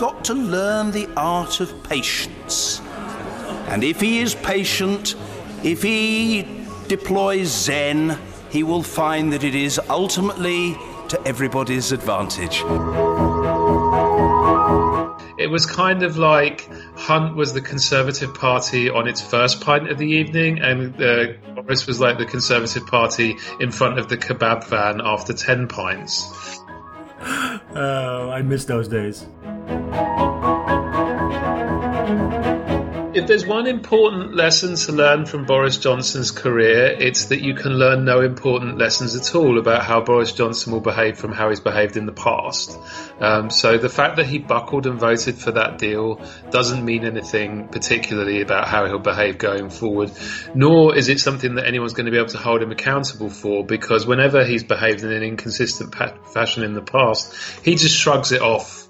got to learn the art of patience. And if he is patient, if he deploys Zen, he will find that it is ultimately to everybody's advantage. It was kind of like Hunt was the Conservative Party on its first pint of the evening, and uh, Boris was like the Conservative Party in front of the kebab van after 10 pints. Oh, I miss those days. If there's one important lesson to learn from Boris Johnson's career, it's that you can learn no important lessons at all about how Boris Johnson will behave from how he's behaved in the past. Um, so the fact that he buckled and voted for that deal doesn't mean anything particularly about how he'll behave going forward, nor is it something that anyone's going to be able to hold him accountable for because whenever he's behaved in an inconsistent pa- fashion in the past, he just shrugs it off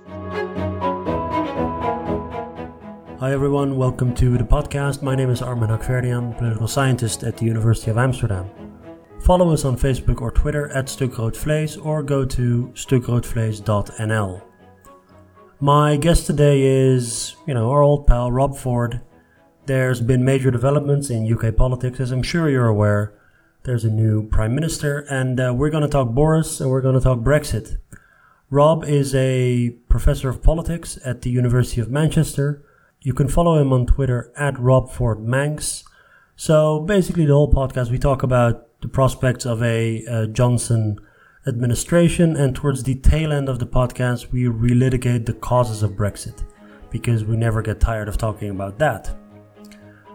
Hi everyone, welcome to the podcast. My name is Armin Hakhverdian, political scientist at the University of Amsterdam. Follow us on Facebook or Twitter at Stukroodvlees or go to stukroodvlees.nl. My guest today is, you know, our old pal Rob Ford. There's been major developments in UK politics, as I'm sure you're aware. There's a new prime minister, and uh, we're going to talk Boris and we're going to talk Brexit. Rob is a professor of politics at the University of Manchester you can follow him on Twitter at RobFordMancs. So basically, the whole podcast we talk about the prospects of a uh, Johnson administration, and towards the tail end of the podcast, we relitigate the causes of Brexit because we never get tired of talking about that.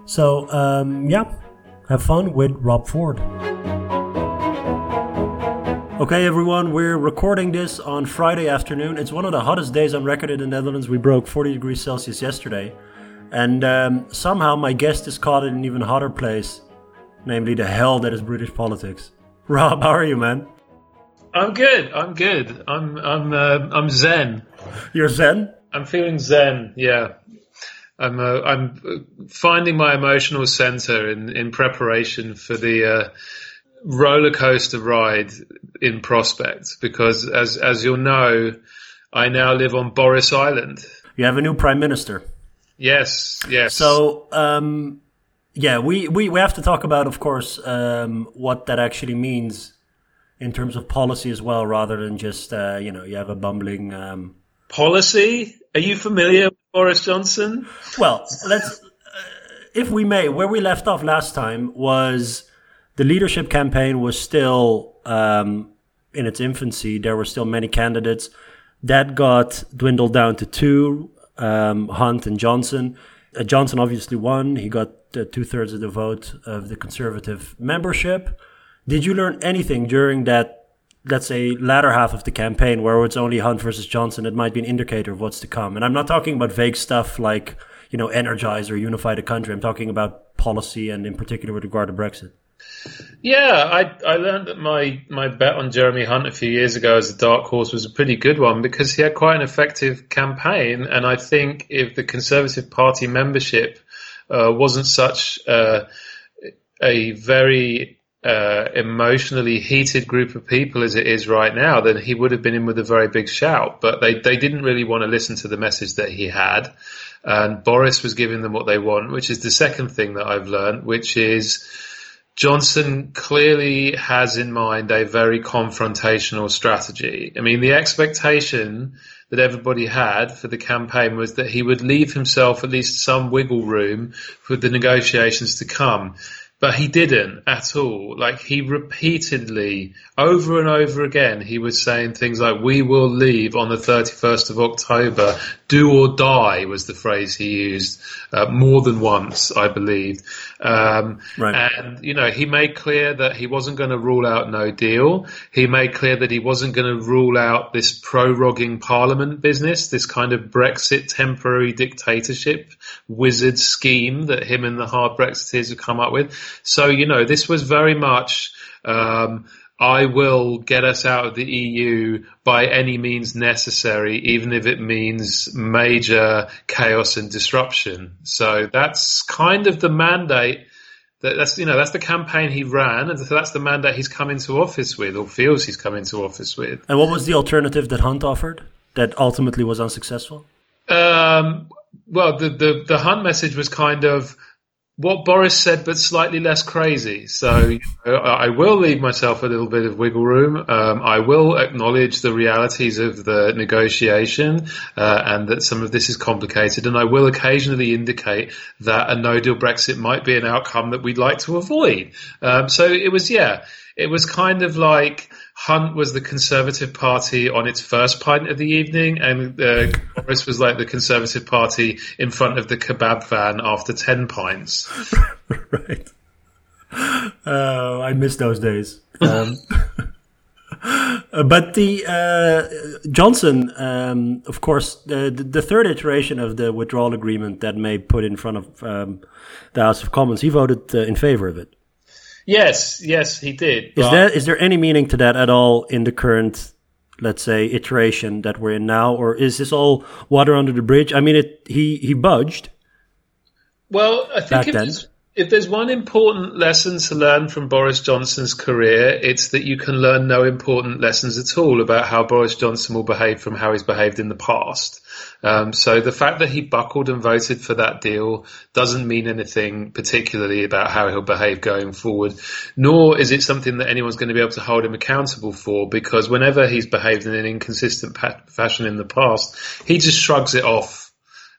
So um, yeah, have fun with Rob Ford. Okay, everyone, we're recording this on Friday afternoon. It's one of the hottest days on record in the Netherlands. We broke 40 degrees Celsius yesterday. And um, somehow my guest is caught in an even hotter place, namely the hell that is British politics. Rob, how are you, man? I'm good. I'm good. I'm I'm uh, I'm zen. You're zen. I'm feeling zen. Yeah. I'm uh, I'm finding my emotional center in in preparation for the uh, roller coaster ride in prospect because as as you'll know, I now live on Boris Island. You have a new prime minister. Yes, yes. So, um, yeah, we, we, we have to talk about, of course, um, what that actually means in terms of policy as well, rather than just, uh, you know, you have a bumbling. Um... Policy? Are you familiar with Boris Johnson? Well, let's, uh, if we may, where we left off last time was the leadership campaign was still um, in its infancy. There were still many candidates. That got dwindled down to two um, Hunt and Johnson. Uh, Johnson obviously won. He got uh, two thirds of the vote of the Conservative membership. Did you learn anything during that, let's say, latter half of the campaign where it's only Hunt versus Johnson It might be an indicator of what's to come? And I'm not talking about vague stuff like, you know, energize or unify the country. I'm talking about policy and in particular with regard to Brexit. Yeah, I I learned that my my bet on Jeremy Hunt a few years ago as a dark horse was a pretty good one because he had quite an effective campaign, and I think if the Conservative Party membership uh, wasn't such uh, a very uh, emotionally heated group of people as it is right now, then he would have been in with a very big shout. But they, they didn't really want to listen to the message that he had. And Boris was giving them what they want, which is the second thing that I've learned, which is Johnson clearly has in mind a very confrontational strategy. I mean, the expectation that everybody had for the campaign was that he would leave himself at least some wiggle room for the negotiations to come. But he didn't at all. Like he repeatedly, over and over again, he was saying things like, we will leave on the 31st of October. Do or die was the phrase he used, uh, more than once, I believe. Um, right. and, you know, he made clear that he wasn't going to rule out no deal. He made clear that he wasn't going to rule out this proroguing parliament business, this kind of Brexit temporary dictatorship wizard scheme that him and the hard Brexiteers have come up with. So, you know, this was very much, um, I will get us out of the EU by any means necessary, even if it means major chaos and disruption. So that's kind of the mandate. That, that's you know that's the campaign he ran, and that's the mandate he's come into office with, or feels he's come into office with. And what was the alternative that Hunt offered that ultimately was unsuccessful? Um, well, the, the, the Hunt message was kind of what Boris said, but slightly less crazy. So you know, I will leave myself a little bit of wiggle room. Um, I will acknowledge the realities of the negotiation uh, and that some of this is complicated. And I will occasionally indicate that a no deal Brexit might be an outcome that we'd like to avoid. Um, so it was, yeah, it was kind of like Hunt was the Conservative Party on its first pint of the evening, and uh, was like the Conservative Party in front of the kebab van after ten pints. right. Uh, I miss those days. Um, but the uh, Johnson, um, of course, the, the third iteration of the withdrawal agreement that May put in front of um, the House of Commons, he voted uh, in favor of it. Yes, yes, he did. Is there is there any meaning to that at all in the current, let's say, iteration that we're in now, or is this all water under the bridge? I mean, it he he budged. Well, I think if there's, if there's one important lesson to learn from Boris Johnson's career, it's that you can learn no important lessons at all about how Boris Johnson will behave from how he's behaved in the past. Um, so the fact that he buckled and voted for that deal doesn't mean anything particularly about how he'll behave going forward, nor is it something that anyone's going to be able to hold him accountable for because whenever he's behaved in an inconsistent pa- fashion in the past, he just shrugs it off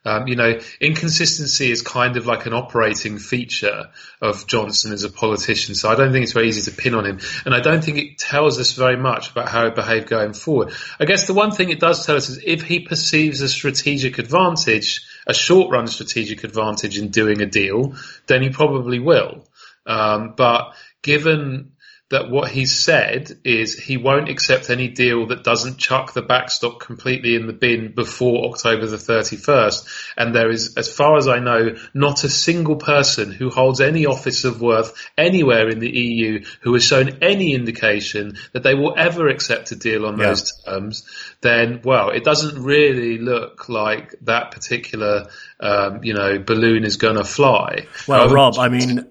um, you know, inconsistency is kind of like an operating feature of Johnson as a politician. So I don't think it's very easy to pin on him. And I don't think it tells us very much about how he behaved going forward. I guess the one thing it does tell us is if he perceives a strategic advantage, a short run strategic advantage in doing a deal, then he probably will. Um, but given that what he said is he won't accept any deal that doesn't chuck the backstop completely in the bin before October the 31st. And there is, as far as I know, not a single person who holds any office of worth anywhere in the EU who has shown any indication that they will ever accept a deal on yeah. those terms. Then, well, it doesn't really look like that particular, um, you know, balloon is going to fly. Well, um, Rob, I mean,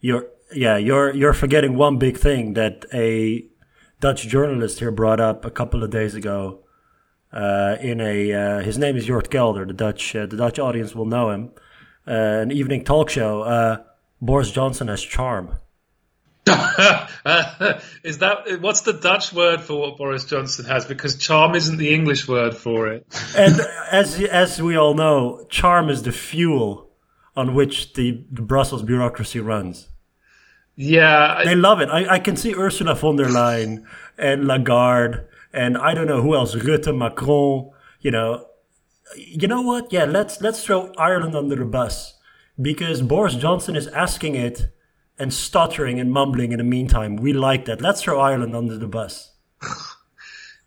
you're yeah, you're you're forgetting one big thing that a Dutch journalist here brought up a couple of days ago. Uh, in a uh, his name is Jort Kelder. The Dutch uh, the Dutch audience will know him. Uh, an evening talk show. Uh, Boris Johnson has charm. is that what's the Dutch word for what Boris Johnson has? Because charm isn't the English word for it. and as as we all know, charm is the fuel on which the, the Brussels bureaucracy runs. Yeah, I, they love it. I, I can see Ursula von der Leyen and Lagarde and I don't know who else, Rutte, Macron. You know, you know what? Yeah, let's let's throw Ireland under the bus because Boris Johnson is asking it and stuttering and mumbling in the meantime. We like that. Let's throw Ireland under the bus.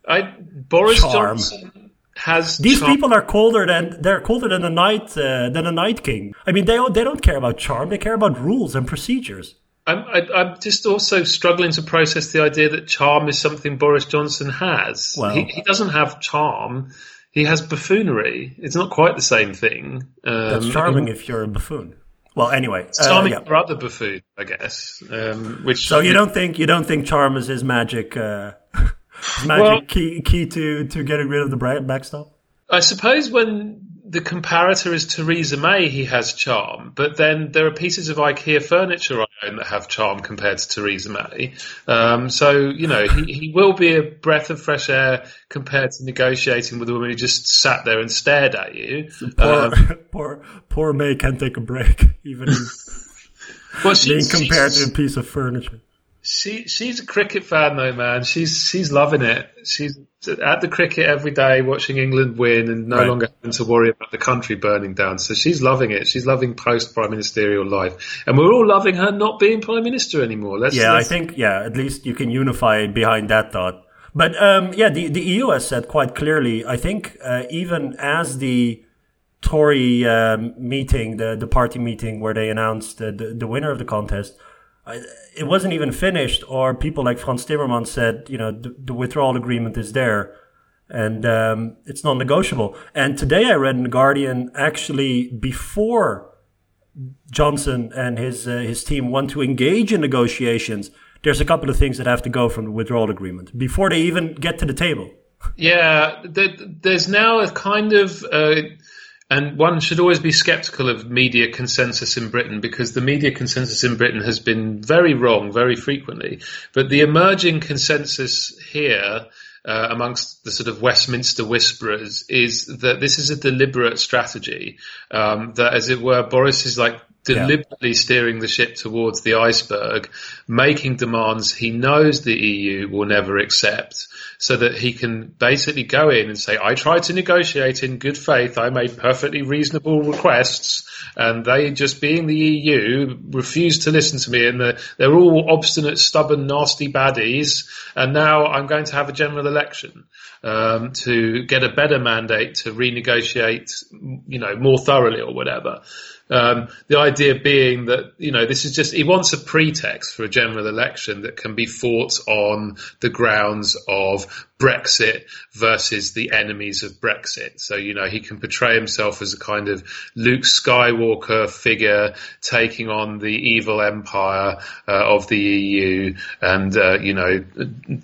I Boris Charm. Johnson has these people are colder than they're colder than a night uh, than a night king. I mean, they they don't care about charm. They care about rules and procedures. I'm, I, am just also struggling to process the idea that charm is something Boris Johnson has. Well, he, he doesn't have charm. He has buffoonery. It's not quite the same thing. Um, that's charming if you're a buffoon. Well, anyway, uh, charming yeah. other buffoon, I guess. Um, which so you don't think you don't think charm is his magic uh, his magic well, key key to to getting rid of the bright backstop? I suppose when the comparator is Theresa May, he has charm, but then there are pieces of IKEA furniture I own that have charm compared to Theresa May. Um, so, you know, he, he will be a breath of fresh air compared to negotiating with a woman who just sat there and stared at you. poor, um, poor, poor May can take a break, even well, she, being compared to a piece of furniture. She she's a cricket fan though, man. She's she's loving it. She's at the cricket every day, watching England win, and no right. longer having to worry about the country burning down. So she's loving it. She's loving post prime ministerial life, and we're all loving her not being prime minister anymore. Let's, yeah, let's... I think yeah, at least you can unify behind that thought. But um, yeah, the the EU has said quite clearly. I think uh, even as the Tory um, meeting, the the party meeting where they announced the, the, the winner of the contest it wasn't even finished, or people like Frans Timmermans said, you know, the, the withdrawal agreement is there and um, it's non negotiable. And today I read in The Guardian actually before Johnson and his, uh, his team want to engage in negotiations, there's a couple of things that have to go from the withdrawal agreement before they even get to the table. Yeah, there's now a kind of. Uh and one should always be skeptical of media consensus in Britain because the media consensus in Britain has been very wrong very frequently. But the emerging consensus here uh, amongst the sort of Westminster whisperers is that this is a deliberate strategy. Um, that, as it were, Boris is like deliberately yeah. steering the ship towards the iceberg, making demands he knows the EU will never accept, so that he can basically go in and say, I tried to negotiate in good faith, I made perfectly reasonable requests, and they, just being the EU, refused to listen to me, and they're, they're all obstinate, stubborn, nasty baddies, and now I'm going to have a general election. Um, to get a better mandate to renegotiate, you know, more thoroughly or whatever. Um, the idea being that, you know, this is just, he wants a pretext for a general election that can be fought on the grounds of Brexit versus the enemies of Brexit. So, you know, he can portray himself as a kind of Luke Skywalker figure taking on the evil empire uh, of the EU and, uh, you know,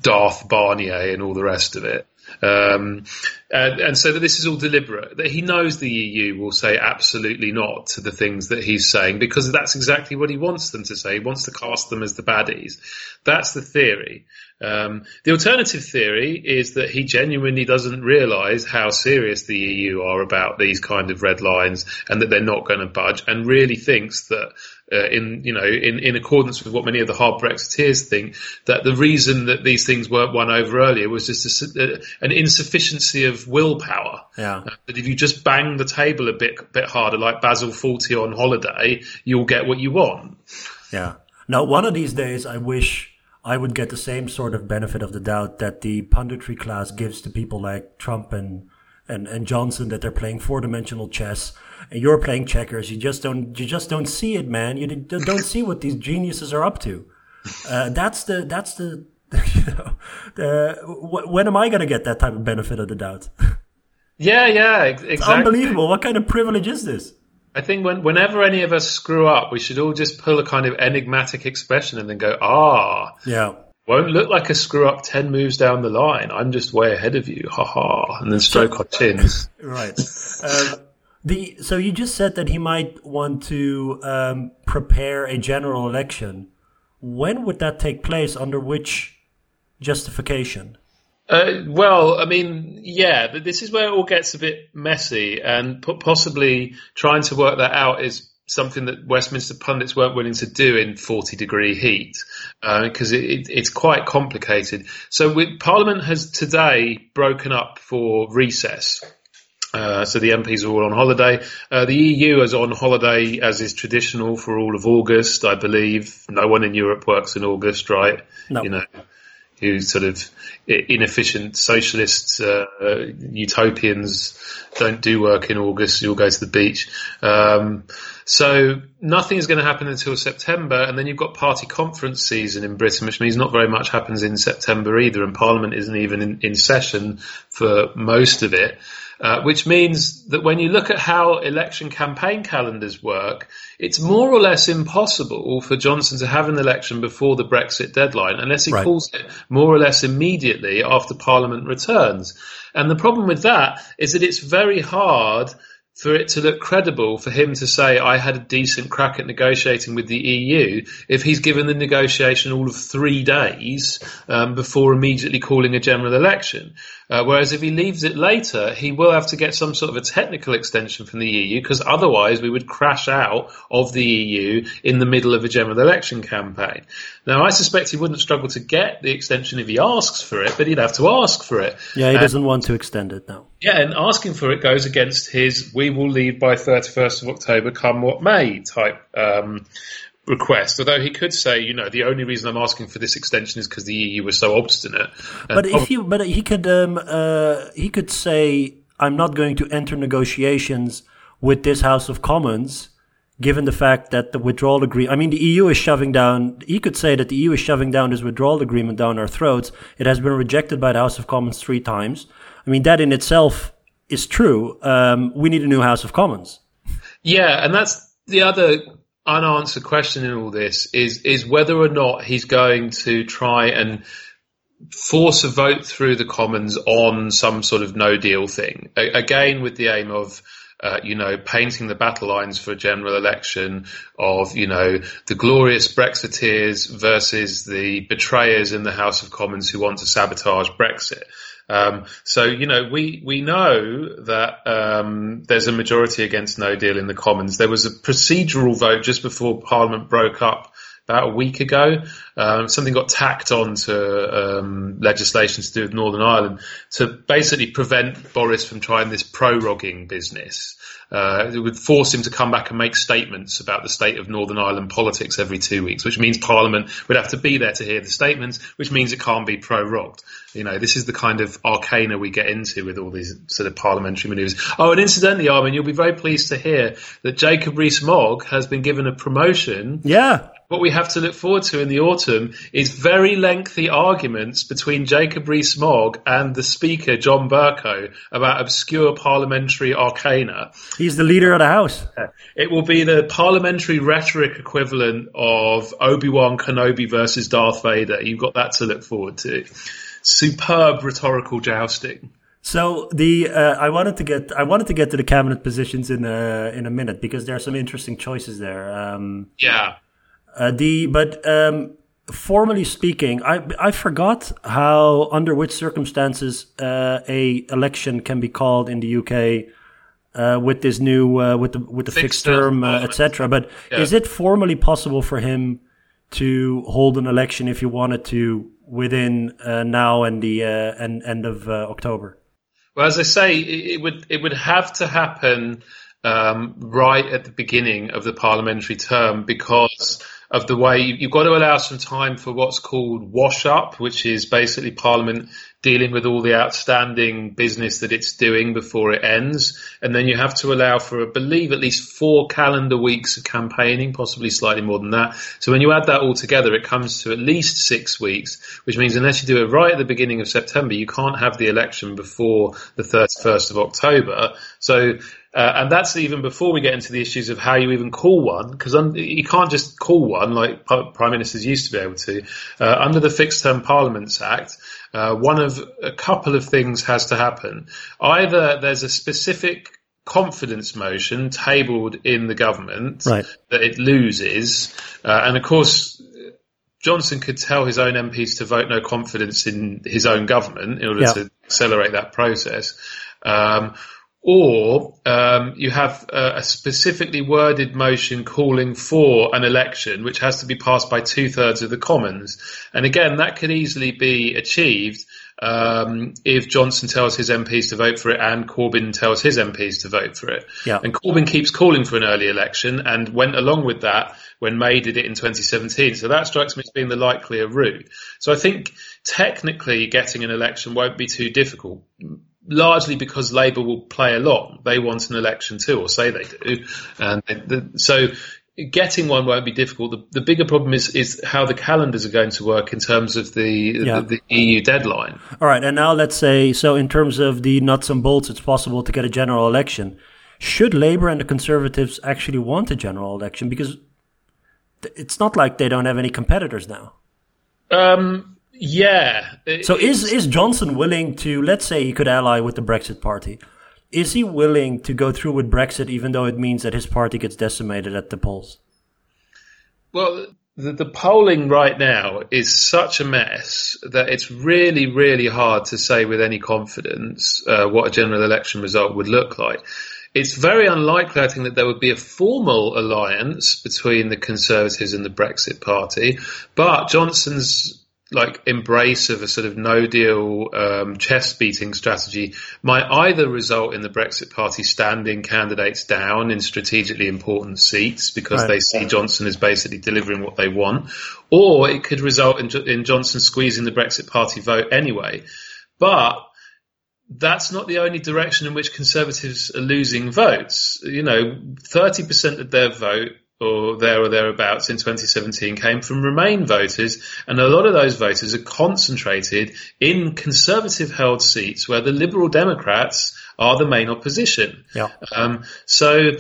Darth Barnier and all the rest of it. Um, and, and, so that this is all deliberate. That he knows the EU will say absolutely not to the things that he's saying because that's exactly what he wants them to say. He wants to cast them as the baddies. That's the theory. Um, the alternative theory is that he genuinely doesn't realise how serious the EU are about these kind of red lines and that they're not going to budge, and really thinks that uh, in you know in, in accordance with what many of the hard Brexiteers think that the reason that these things weren't won over earlier was just a, uh, an insufficiency of willpower. Yeah. Uh, that if you just bang the table a bit bit harder, like Basil Fawlty on holiday, you'll get what you want. Yeah. Now, one of these days, I wish I would get the same sort of benefit of the doubt that the punditry class gives to people like Trump and and, and Johnson that they're playing four dimensional chess and you're playing checkers. You just don't you just don't see it, man. You don't see what these geniuses are up to. Uh, that's the that's the you know the, when am I going to get that type of benefit of the doubt? Yeah, yeah, exactly. It's unbelievable. What kind of privilege is this? I think when, whenever any of us screw up, we should all just pull a kind of enigmatic expression and then go, ah, yeah, won't look like a screw up 10 moves down the line. I'm just way ahead of you. Ha ha. And then stroke our chins. right. Um, the, so you just said that he might want to um, prepare a general election. When would that take place? Under which justification? Uh, well, I mean, yeah, this is where it all gets a bit messy, and possibly trying to work that out is something that Westminster pundits weren't willing to do in 40 degree heat because uh, it, it, it's quite complicated. So Parliament has today broken up for recess. Uh, so the MPs are all on holiday. Uh, the EU is on holiday, as is traditional for all of August, I believe. No one in Europe works in August, right? No. You know, who sort of inefficient socialists, uh, utopians don't do work in August. You'll go to the beach. Um, so nothing is going to happen until September, and then you've got party conference season in Britain, which means not very much happens in September either, and Parliament isn't even in, in session for most of it. Uh, which means that when you look at how election campaign calendars work, it's more or less impossible for Johnson to have an election before the Brexit deadline unless he right. calls it more or less immediately after Parliament returns. And the problem with that is that it's very hard for it to look credible for him to say, I had a decent crack at negotiating with the EU, if he's given the negotiation all of three days um, before immediately calling a general election. Uh, whereas if he leaves it later, he will have to get some sort of a technical extension from the EU because otherwise we would crash out of the EU in the middle of a general election campaign. Now, I suspect he wouldn't struggle to get the extension if he asks for it, but he'd have to ask for it. Yeah, he doesn't want to extend it now. Yeah, and asking for it goes against his "we will leave by 31st of October, come what may" type um, request. Although he could say, you know, the only reason I'm asking for this extension is because the EU was so obstinate. But if you, but he could, um, uh, he could say, I'm not going to enter negotiations with this House of Commons, given the fact that the withdrawal agreement. I mean, the EU is shoving down. He could say that the EU is shoving down this withdrawal agreement down our throats. It has been rejected by the House of Commons three times. I mean, that in itself is true. Um, we need a new House of Commons. Yeah, and that's the other unanswered question in all this is is whether or not he's going to try and force a vote through the Commons on some sort of no deal thing. A- again, with the aim of uh, you know, painting the battle lines for a general election of, you know, the glorious Brexiteers versus the betrayers in the House of Commons who want to sabotage Brexit. Um, so you know we we know that um, there's a majority against No Deal in the Commons. There was a procedural vote just before Parliament broke up about a week ago. Um, something got tacked on to um, legislation to do with Northern Ireland to basically prevent Boris from trying this proroguing business. Uh, it would force him to come back and make statements about the state of Northern Ireland politics every two weeks, which means Parliament would have to be there to hear the statements, which means it can't be prorogued. You know, this is the kind of arcana we get into with all these sort of parliamentary manoeuvres. Oh, and incidentally, Armin, you'll be very pleased to hear that Jacob Rees-Mogg has been given a promotion. Yeah. What we have to look forward to in the autumn is very lengthy arguments between Jacob Rees-Mogg and the Speaker, John Bercow, about obscure parliamentary arcana. He's the leader of the House. It will be the parliamentary rhetoric equivalent of Obi-Wan Kenobi versus Darth Vader. You've got that to look forward to superb rhetorical jousting. So the uh, I wanted to get I wanted to get to the cabinet positions in a in a minute because there are some interesting choices there. Um, yeah. Uh, the but um, formally speaking, I I forgot how under which circumstances uh, a election can be called in the UK. Uh, with this new uh, with the with the fixed, fixed term, uh, etc. But yeah. is it formally possible for him to hold an election if he wanted to within uh, now and the uh, and, end of uh, October? Well, as I say, it, would it would have to happen um, right at the beginning of the parliamentary term because of the way you've got to allow some time for what's called wash up, which is basically Parliament dealing with all the outstanding business that it's doing before it ends. And then you have to allow for, I believe, at least four calendar weeks of campaigning, possibly slightly more than that. So when you add that all together, it comes to at least six weeks, which means unless you do it right at the beginning of September, you can't have the election before the 31st of October. So uh, and that's even before we get into the issues of how you even call one, because you can't just call one like prime ministers used to be able to. Uh, under the Fixed Term Parliaments Act, uh, one of a couple of things has to happen. Either there's a specific confidence motion tabled in the government right. that it loses, uh, and of course. Johnson could tell his own MPs to vote no confidence in his own government in order yeah. to accelerate that process. Um, or um, you have a, a, specifically worded motion calling for an election, which has to be passed by two thirds of the Commons. And again, that could easily be achieved um, if Johnson tells his MPs to vote for it and Corbyn tells his MPs to vote for it. Yeah. And Corbyn keeps calling for an early election and went along with that when May did it in 2017. So that strikes me as being the likelier route. So I think technically getting an election won't be too difficult largely because Labour will play along. They want an election too, or say they do. And the, so getting one won't be difficult. The, the, bigger problem is is how the calendars are going to work in terms of the, yeah. the, the EU deadline. All right, and now let's say so in terms of the nuts and bolts, it's possible to get a general election. Should Labour and the Conservatives actually want a general election? Because it's not like they don't have any competitors now. Um, yeah. So is is Johnson willing to let's say he could ally with the Brexit party? Is he willing to go through with Brexit even though it means that his party gets decimated at the polls? Well, the, the polling right now is such a mess that it's really, really hard to say with any confidence uh, what a general election result would look like. It's very unlikely, I think, that there would be a formal alliance between the Conservatives and the Brexit Party, but Johnson's like embrace of a sort of no deal um, chest beating strategy might either result in the Brexit Party standing candidates down in strategically important seats because right. they see Johnson as basically delivering what they want, or it could result in, in Johnson squeezing the Brexit Party vote anyway. But that's not the only direction in which Conservatives are losing votes. You know, 30% of their vote or there or thereabouts in 2017 came from Remain voters, and a lot of those voters are concentrated in conservative held seats where the Liberal Democrats are the main opposition. Yeah. Um, so,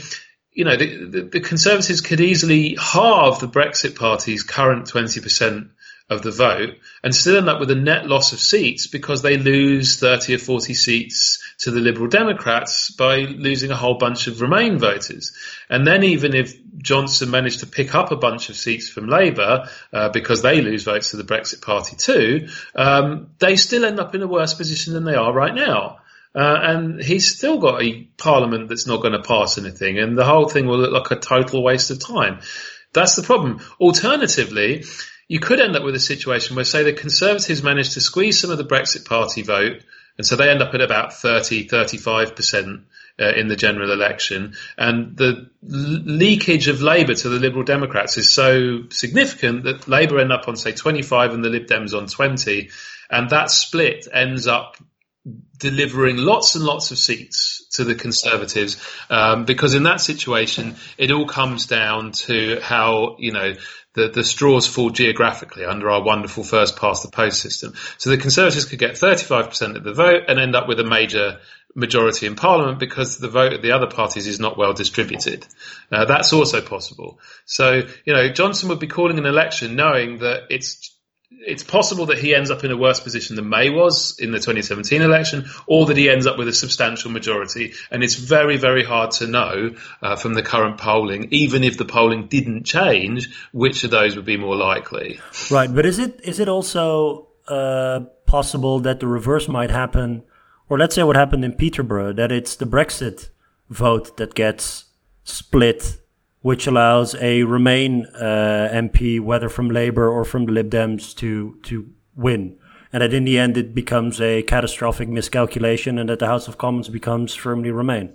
you know, the, the, the, Conservatives could easily halve the Brexit Party's current 20% of the vote and still end up with a net loss of seats because they lose 30 or 40 seats to the Liberal Democrats by losing a whole bunch of Remain voters. And then even if Johnson managed to pick up a bunch of seats from Labour uh, because they lose votes to the Brexit Party too, um, they still end up in a worse position than they are right now. Uh, and he's still got a parliament that's not going to pass anything, and the whole thing will look like a total waste of time. That's the problem. Alternatively, you could end up with a situation where, say, the Conservatives manage to squeeze some of the Brexit Party vote, and so they end up at about 30, 35% uh, in the general election. And the leakage of Labour to the Liberal Democrats is so significant that Labour end up on, say, 25 and the Lib Dems on 20. And that split ends up delivering lots and lots of seats to the Conservatives, um, because in that situation, it all comes down to how you know the, the straws fall geographically under our wonderful first past the post system. So the Conservatives could get 35% of the vote and end up with a major majority in Parliament because the vote of the other parties is not well distributed. Uh, that's also possible. So, you know, Johnson would be calling an election knowing that it's it's possible that he ends up in a worse position than May was in the 2017 election, or that he ends up with a substantial majority. And it's very, very hard to know uh, from the current polling, even if the polling didn't change, which of those would be more likely. Right, but is it is it also uh, possible that the reverse might happen, or let's say what happened in Peterborough, that it's the Brexit vote that gets split which allows a Remain uh, MP, whether from Labour or from the Lib Dems, to to win, and that in the end it becomes a catastrophic miscalculation, and that the House of Commons becomes firmly Remain.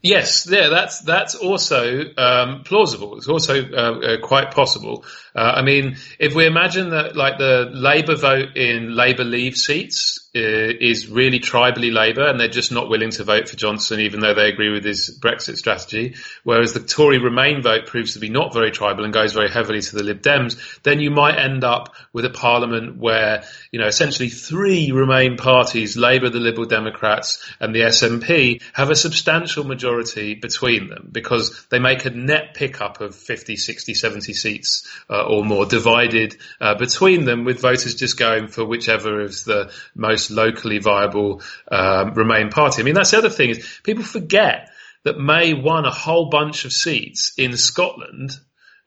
Yes, yeah, that's that's also um, plausible. It's also uh, uh, quite possible. Uh, I mean, if we imagine that, like the Labour vote in Labour Leave seats is really tribally Labour, and they're just not willing to vote for Johnson, even though they agree with his Brexit strategy. Whereas the Tory Remain vote proves to be not very tribal and goes very heavily to the Lib Dems. Then you might end up with a parliament where you know essentially three Remain parties, Labour, the Liberal Democrats, and the SNP, have a substantial majority between them because they make a net pickup of 50, 60, 70 seats uh, or more divided uh, between them, with voters just going for whichever is the most most locally viable um, Remain party. I mean, that's the other thing is people forget that May won a whole bunch of seats in Scotland,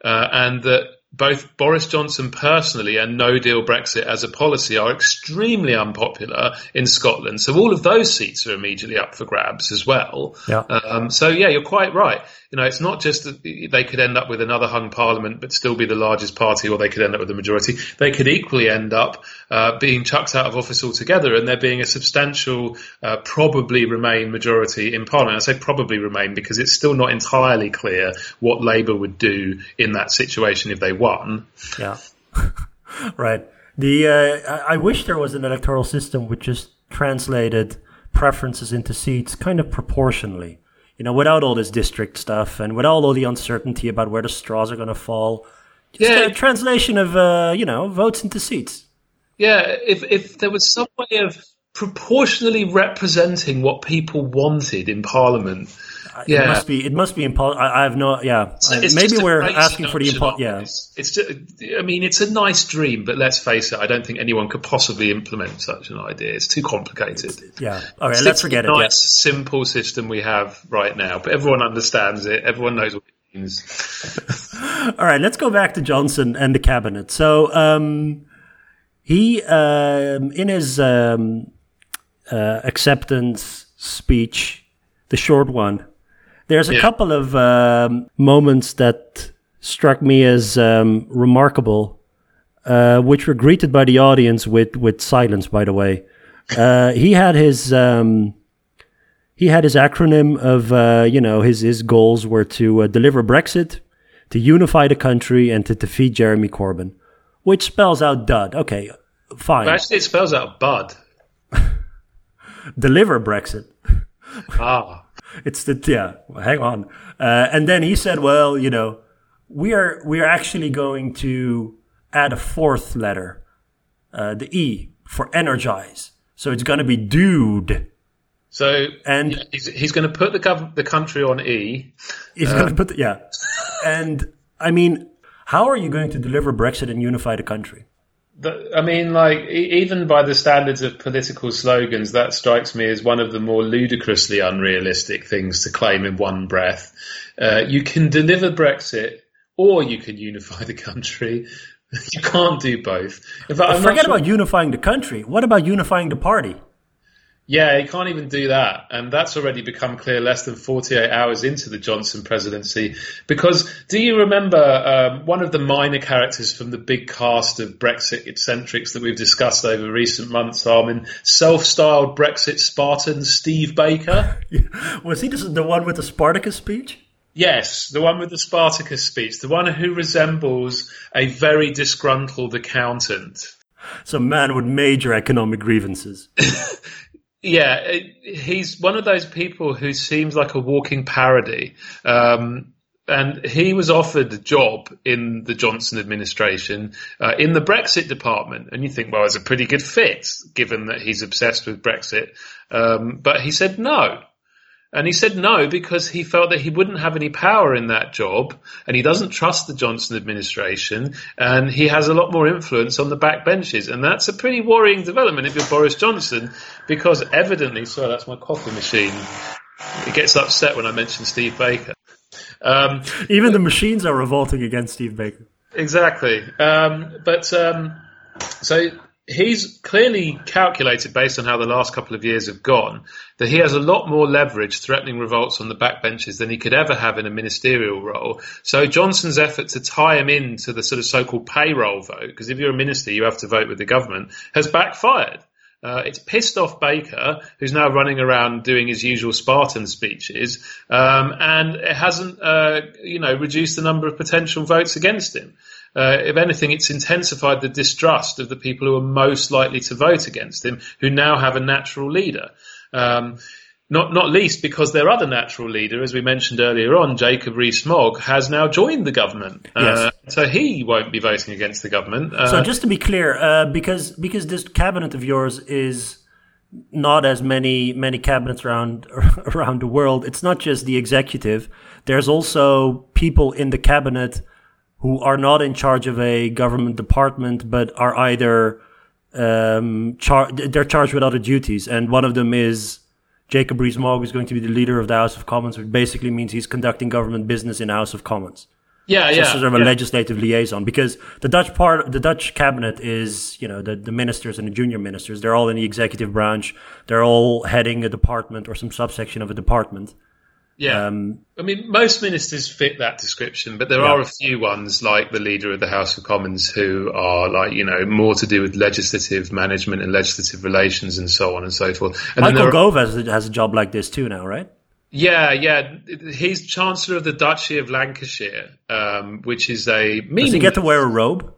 uh, and that both Boris Johnson personally and no deal Brexit as a policy are extremely unpopular in Scotland. So all of those seats are immediately up for grabs as well. Yeah. Um, so yeah, you're quite right. You know, it's not just that they could end up with another hung parliament but still be the largest party or they could end up with a majority. They could equally end up uh, being chucked out of office altogether and there being a substantial, uh, probably remain majority in parliament. I say probably remain because it's still not entirely clear what Labour would do in that situation if they won. Yeah. right. The uh, I wish there was an electoral system which just translated preferences into seats kind of proportionally. You know, without all this district stuff and without all the uncertainty about where the straws are going to fall. Just Yeah. a translation of uh, you know votes into seats. Yeah, if if there was some way of proportionally representing what people wanted in Parliament, It yeah. must be. It must be impossible. I, I have no. Yeah. I- It's maybe we're asking for the seduction impo- of Yeah. this. It's just, I mean, it's a nice dream, but let's face it, I don't think anyone could possibly implement such an idea. It's too complicated. Yeah. Okay. Stick Let's to forget the it. Yeah. nice, simple system we have right now, but everyone understands it. Everyone knows what it means. All right, let's go back to Johnson and the cabinet. So um, he, um, in his um, uh, acceptance speech, the short one, there's a Yeah. couple of um, moments that struck me as um, remarkable, uh, which were greeted by the audience with with silence. By the way, uh, he had his. Um, he had his acronym of, uh, you know, his, his goals were to uh, deliver Brexit, to unify the country, and to defeat Jeremy Corbyn, which spells out dud. Okay, fine. But actually, it spells out bud. Deliver Brexit. Ah, It's the yeah. Hang on. Uh, and then he said, "Well, you know, we are we are actually going to add a fourth letter, uh, the E for energize. So it's going to be dude, so and yeah, he's, he's going to put the gov- the country on E. he's going to put the, yeah. And I mean, how are you going to deliver Brexit and unify the country? The, I mean, like even by the standards of political slogans, that strikes me as one of the more ludicrously unrealistic things to claim in one breath. Uh, you can deliver Brexit, or you can unify the country. you can't do both. In fact, well, forget sure. about unifying the country. What about unifying the party? Yeah, he can't even do that. And that's already become clear less than 48 hours into the Johnson presidency. Because do you remember um, one of the minor characters from the big cast of Brexit eccentrics that we've discussed over recent months, Armin? Self styled Brexit Spartan Steve Baker? Was he the one with the Spartacus speech? Yes, the one with the Spartacus speech, the one who resembles a very disgruntled accountant. Some man with major economic grievances. Yeah, he's one of those people who seems like a walking parody. Um, and he was offered a job in the Johnson administration uh, in the Brexit department. And you think, well, it's a pretty good fit given that he's obsessed with Brexit. Um, but he said no. And he said no because he felt that he wouldn't have any power in that job and he doesn't trust the Johnson administration and he has a lot more influence on the backbenches. And that's a pretty worrying development if you're Boris Johnson because evidently, sorry, that's my coffee machine. It gets upset when I mention Steve Baker. Um, Even the machines are revolting against Steve Baker. Exactly. Um, but um, so he's clearly calculated based on how the last couple of years have gone that he has a lot more leverage threatening revolts on the backbenches than he could ever have in a ministerial role. So Johnson's effort to tie him into the sort of so-called payroll vote, because if you're a minister, you have to vote with the government, has backfired. Uh, it's pissed off Baker, who's now running around doing his usual Spartan speeches, um, and it hasn't, uh, you know, reduced the number of potential votes against him. Uh, if anything, it's intensified the distrust of the people who are most likely to vote against him, who now have a natural leader. Um, not, not least because their other natural leader, as we mentioned earlier on, Jacob Rees-Mogg, has now joined the government. Uh, yes. Uh, so he won't be voting against the government. Uh, so just to be clear, uh, because because this cabinet of yours is not as many many cabinets around around the world. It's not just the executive. There's also people in the cabinet who are not in charge of a government department, but are either um, char- they're charged with other duties, and one of them is Jacob Rees-Mogg is going to be the leader of the House of Commons, which basically means he's conducting government business in the House of Commons. Yeah, so yeah. Sort of a yeah. legislative liaison because the Dutch part, the Dutch cabinet is, you know, the, the ministers and the junior ministers. They're all in the executive branch. They're all heading a department or some subsection of a department. Yeah. Um, I mean, most ministers fit that description, but there yeah. are a few ones like the leader of the House of Commons who are like, you know, more to do with legislative management and legislative relations and so on and so forth. And Michael are, Gove has, has a job like this too now, right? Yeah, yeah. He's Chancellor of the Duchy of Lancashire, um, which is a. Does he get to wear a robe?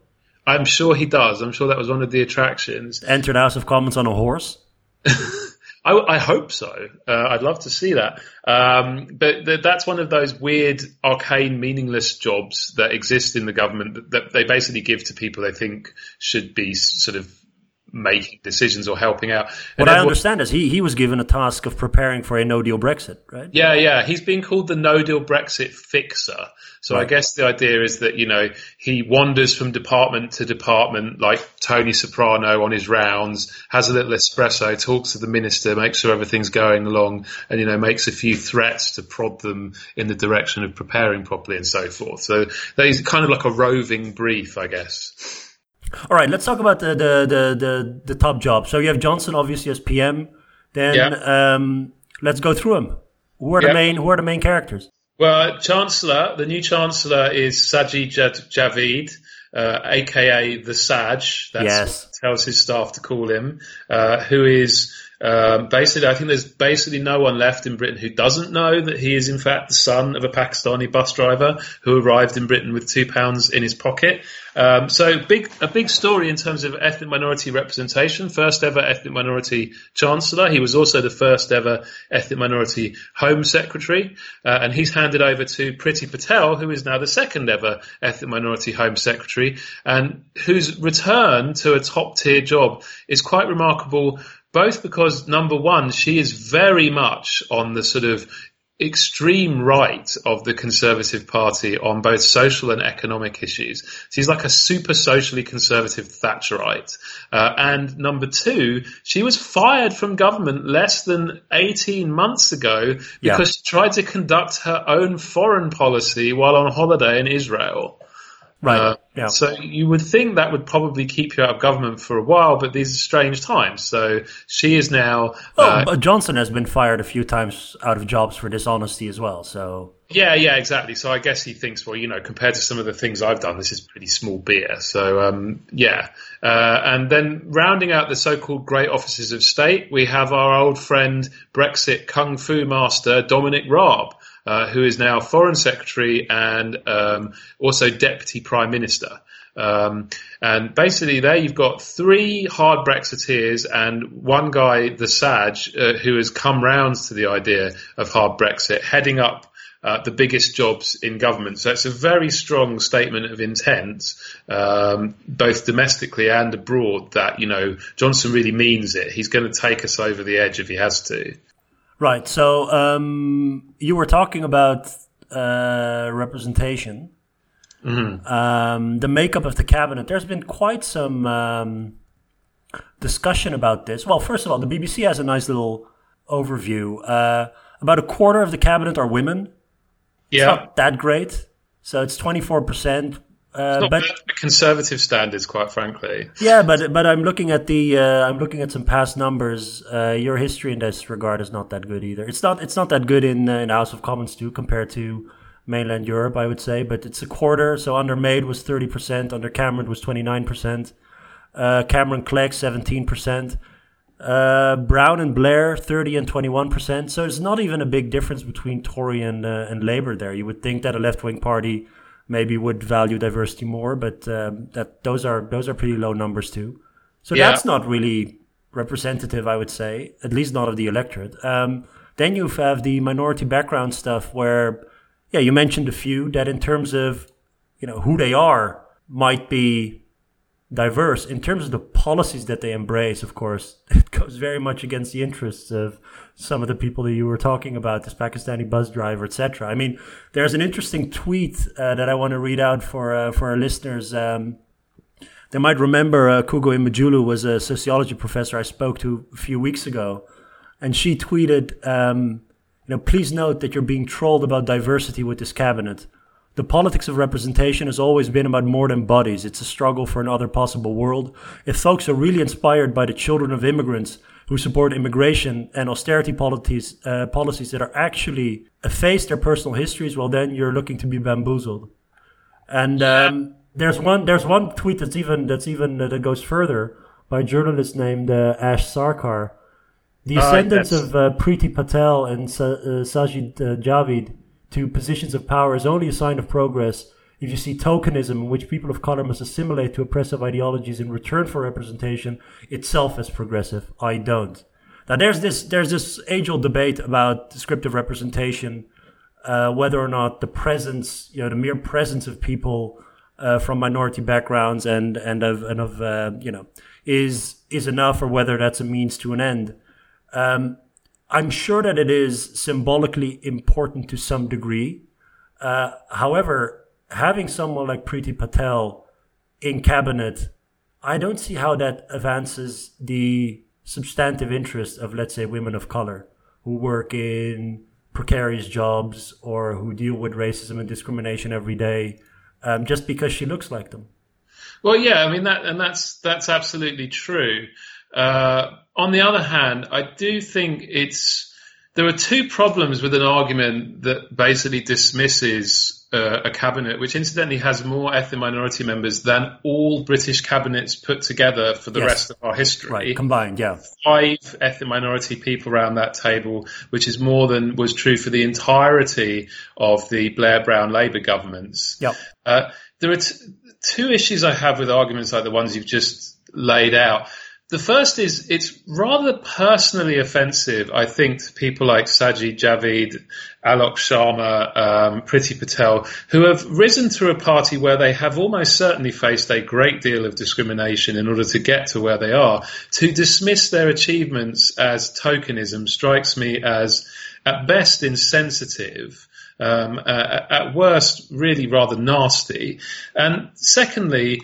I'm sure he does. I'm sure that was one of the attractions. Enter the House of Commons on a horse. I, I, hope so. Uh, I'd love to see that. Um, but th- that's one of those weird, arcane, meaningless jobs that exist in the government that, that, they basically give to people they think should be sort of making decisions or helping out. And what I understand is he, he was given a task of preparing for a no deal Brexit, right? Yeah, yeah. He's been called the no deal Brexit fixer. So right. I guess the idea is that, you know, he wanders from department to department like Tony Soprano on his rounds, has a little espresso, talks to the minister, makes sure everything's going along and, you know, makes a few threats to prod them in the direction of preparing properly and so forth. So he's kind of like a roving brief, I guess. All right, let's talk about the the the the, the top job. So you have Johnson obviously as PM. Then yeah. um, let's go through them. Who are yeah. the main Who are the main characters? Well, Chancellor, the new Chancellor is Sajid Javid, uh, aka the Saj. That's yes. tells his staff to call him. Uh, who is um, basically, I think there's basically no one left in Britain who doesn't know that he is in fact the son of a Pakistani bus driver who arrived in Britain with two pounds in his pocket. Um, so big, a big story in terms of ethnic minority representation. First ever ethnic minority chancellor. He was also the first ever ethnic minority home secretary, uh, and he's handed over to Priti Patel, who is now the second ever ethnic minority home secretary, and whose return to a top tier job is quite remarkable both because number one, she is very much on the sort of extreme right of the Conservative Party on both social and economic issues. She's like a super socially conservative Thatcherite. Uh, and number two, she was fired from government less than 18 months ago because yeah. she tried to conduct her own foreign policy while on holiday in Israel. Right. Uh, yeah. So you would think that would probably keep you out of government for a while, but these are strange times. So she is now. Oh, uh, Johnson has been fired a few times out of jobs for dishonesty as well. So. Yeah, yeah, exactly. So I guess he thinks, well, you know, compared to some of the things I've done, this is pretty small beer. So, um, yeah. Uh, and then rounding out the so-called great offices of state, we have our old friend Brexit kung fu master Dominic Raab. Uh, who is now Foreign Secretary and um, also Deputy Prime Minister. Um, and basically, there you've got three hard Brexiteers and one guy, the Saj, uh, who has come round to the idea of hard Brexit, heading up uh, the biggest jobs in government. So it's a very strong statement of intent, um, both domestically and abroad, that you know Johnson really means it. He's going to take us over the edge if he has to. Right. So um, you were talking about uh, representation. Mm-hmm. Um, the makeup of the cabinet. There's been quite some um, discussion about this. Well, first of all, the BBC has a nice little overview. Uh, about a quarter of the cabinet are women. Yeah. It's not that great. So it's 24%. Uh, but conservative standards, quite frankly. Yeah, but but I'm looking at the uh, I'm looking at some past numbers. Uh, your history in this regard is not that good either. It's not it's not that good in uh, in House of Commons too compared to mainland Europe, I would say. But it's a quarter. So under May was thirty percent, under Cameron was twenty nine percent, uh, Cameron Clegg seventeen percent. Uh, Brown and Blair, 30 and 21%. So it's not even a big difference between Tory and, uh, and Labour there. You would think that a left wing party maybe would value diversity more, but um, that those are those are pretty low numbers too. So yeah. that's not really representative, I would say, at least not of the electorate. Um, then you have the minority background stuff where, yeah, you mentioned a few that in terms of, you know, who they are might be diverse in terms of the policies that they embrace of course it goes very much against the interests of some of the people that you were talking about this pakistani bus driver etc i mean there's an interesting tweet uh, that i want to read out for uh, for our listeners um, they might remember uh, Akwugo Emejulu was a sociology professor I spoke to a few weeks ago, and she tweeted, um, "You know, please note that you're being trolled about diversity with this cabinet. The politics of representation has always been about more than bodies. It's a struggle for another possible world. If folks are really inspired by the children of immigrants who support immigration and austerity policies, uh, policies that are actually efface their personal histories, well, then you're looking to be bamboozled. And um, there's one there's one tweet that's even that's even uh, that goes further by a journalist named uh, Ash Sarkar. The ah, ascendance of uh, Priti Patel and Sa- uh, Sajid uh, Javid to positions of power is only a sign of progress if you see tokenism in which people of color must assimilate to oppressive ideologies in return for representation itself as progressive. I don't. Now there's this there's this age old debate about descriptive representation, uh, whether or not the presence, you know, the mere presence of people uh, from minority backgrounds and and of and of uh, you know is is enough, or whether that's a means to an end. Um, I'm sure that it is symbolically important to some degree. Uh, however, having someone like Priti Patel in cabinet, I don't see how that advances the substantive interest of, let's say, women of color who work in precarious jobs or who deal with racism and discrimination every day, um, just because she looks like them. Well, yeah, I mean that, and that's that's absolutely true. Uh, on the other hand, I do think it's there are two problems with an argument that basically dismisses uh, a cabinet, which incidentally has more ethnic minority members than all British cabinets put together for the yes. rest of our history. Right, combined, yeah. Five ethnic minority people around that table, which is more than was true for the entirety of the Blair Brown Labour governments. Yep. Uh, there are t- two issues I have with arguments like the ones you've just laid out. The first is it's rather personally offensive, I think, to people like Sajid Javid, Alok Sharma, um, Priti Patel, who have risen through a party where they have almost certainly faced a great deal of discrimination in order to get to where they are. To dismiss their achievements as tokenism strikes me as at best insensitive, um, uh, at worst really rather nasty, and secondly,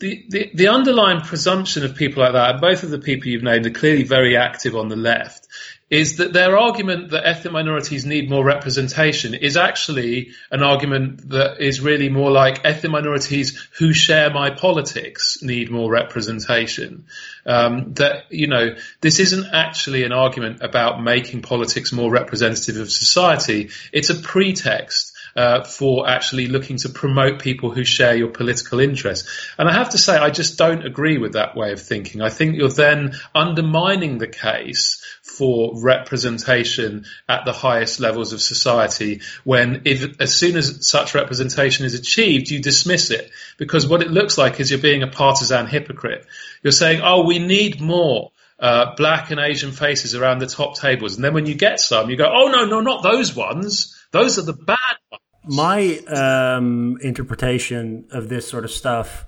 the, the, the underlying presumption of people like that, both of the people you've named are clearly very active on the left, is that their argument that ethnic minorities need more representation is actually an argument that is really more like ethnic minorities who share my politics need more representation. Um, that, you know, this isn't actually an argument about making politics more representative of society. It's a pretext uh, for actually looking to promote people who share your political interests. And I have to say, I just don't agree with that way of thinking. I think you're then undermining the case for representation at the highest levels of society when if as soon as such representation is achieved you dismiss it because what it looks like is you're being a partisan hypocrite you're saying oh we need more uh, black and Asian faces around the top tables. And then when you get some, you go, oh, no, no, not those ones. Those are the bad ones. My um, interpretation of this sort of stuff,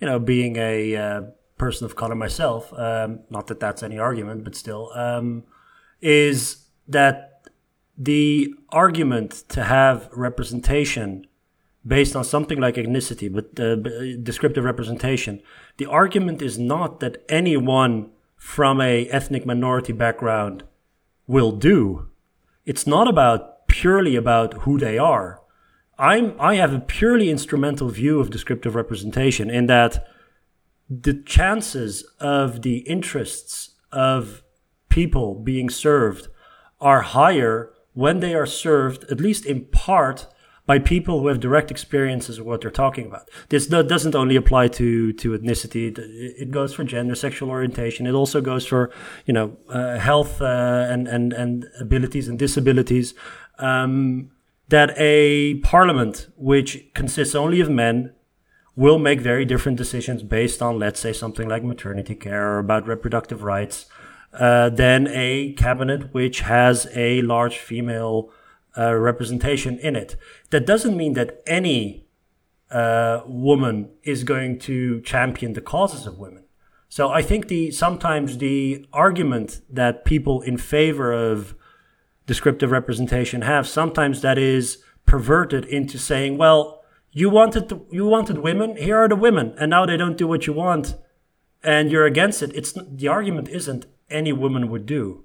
you know, being a uh, person of color myself, um, not that that's any argument, but still, um, is that the argument to have representation based on something like ethnicity, but uh, descriptive representation, the argument is not that anyone from a ethnic minority background will do. It's not about purely about who they are. I'm I have a purely instrumental view of descriptive representation in that the chances of the interests of people being served are higher when they are served, at least in part, by people who have direct experiences of what they're talking about. This doesn't only apply to, to ethnicity. It goes for gender, sexual orientation. It also goes for, you know, uh, health, uh, and, and, and abilities and disabilities. Um, that a parliament which consists only of men will make very different decisions based on, let's say, something like maternity care or about reproductive rights uh, than a cabinet which has a large female uh, representation in it. That doesn't mean that any uh, woman is going to champion the causes of women. So I think the sometimes the argument that people in favor of descriptive representation have sometimes that is perverted into saying, well, you wanted to, you wanted women. Here are the women, and now they don't do what you want, and you're against it. It's the argument isn't any woman would do.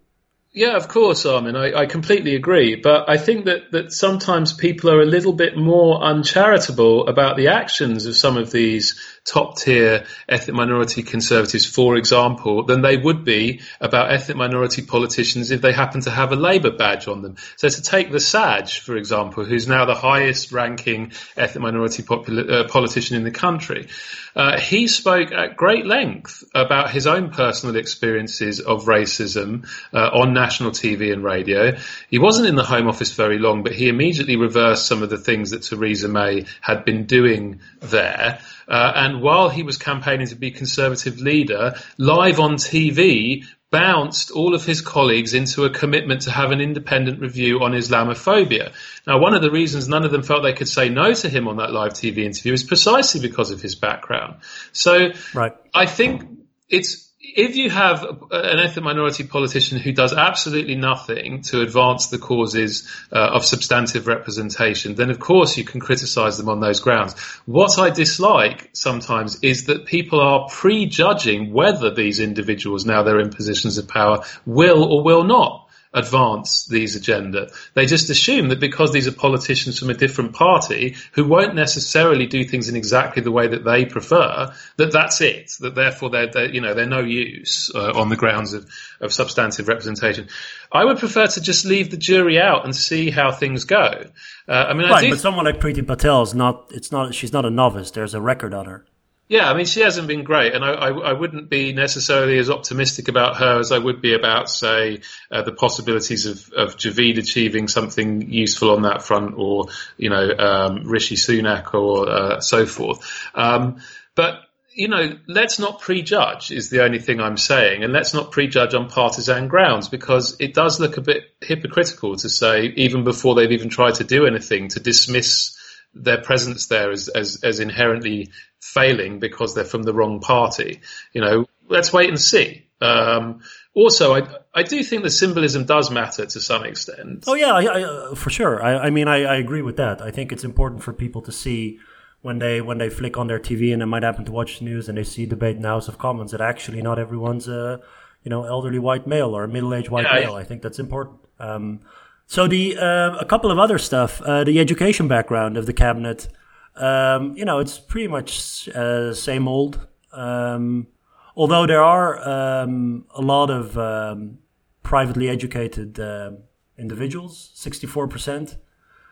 Yeah, of course, Armin. I, I, completely agree. But I think that, that sometimes people are a little bit more uncharitable about the actions of some of these top tier ethnic minority conservatives, for example, than they would be about ethnic minority politicians if they happen to have a Labour badge on them. So to take the Saj, for example, who's now the highest ranking ethnic minority popula- uh, politician in the country, uh, he spoke at great length about his own personal experiences of racism uh, on national TV and radio. He wasn't in the Home Office very long, but he immediately reversed some of the things that Theresa May had been doing there. Uh, and while he was campaigning to be Conservative leader, live on TV, bounced all of his colleagues into a commitment to have an independent review on Islamophobia. Now, one of the reasons none of them felt they could say no to him on that live TV interview is precisely because of his background. So right. I think it's if you have an ethnic minority politician who does absolutely nothing to advance the causes uh, of substantive representation, then of course you can criticize them on those grounds. What I dislike sometimes is that people are prejudging whether these individuals, now they're in positions of power, will or will not advance these agenda. They just assume that because these are politicians from a different party who won't necessarily do things in exactly the way that they prefer, that that's it. That therefore they're, they're you know they're no use uh, on the grounds of, of substantive representation. I would prefer to just leave the jury out and see how things go. Uh, I mean, right, I but someone like Priti Patel is not. It's not. She's not a novice. There's a record on her. Yeah, I mean, she hasn't been great, and I, I, I, wouldn't be necessarily as optimistic about her as I would be about, say, uh, the possibilities of, of Javid achieving something useful on that front, or you know, um, Rishi Sunak, or uh, so forth. Um, but you know, let's not prejudge is the only thing I'm saying, and let's not prejudge on partisan grounds because it does look a bit hypocritical to say, even before they've even tried to do anything, to dismiss their presence there as, as, as inherently failing because they're from the wrong party. You know, let's wait and see. Um, also, I I do think the symbolism does matter to some extent. Oh yeah, I, I, uh, for sure. I, I mean, I, I agree with that. I think it's important for people to see when they when they flick on their TV and they might happen to watch the news and they see debate in the House of Commons that actually not everyone's a you know elderly white male or a middle aged white Yeah, male. I think that's important. Um, so the uh, a couple of other stuff, uh, the education background of the cabinet. Um, you know, it's pretty much uh, same old. Um, although there are um, a lot of um, privately educated uh, individuals, sixty-four percent.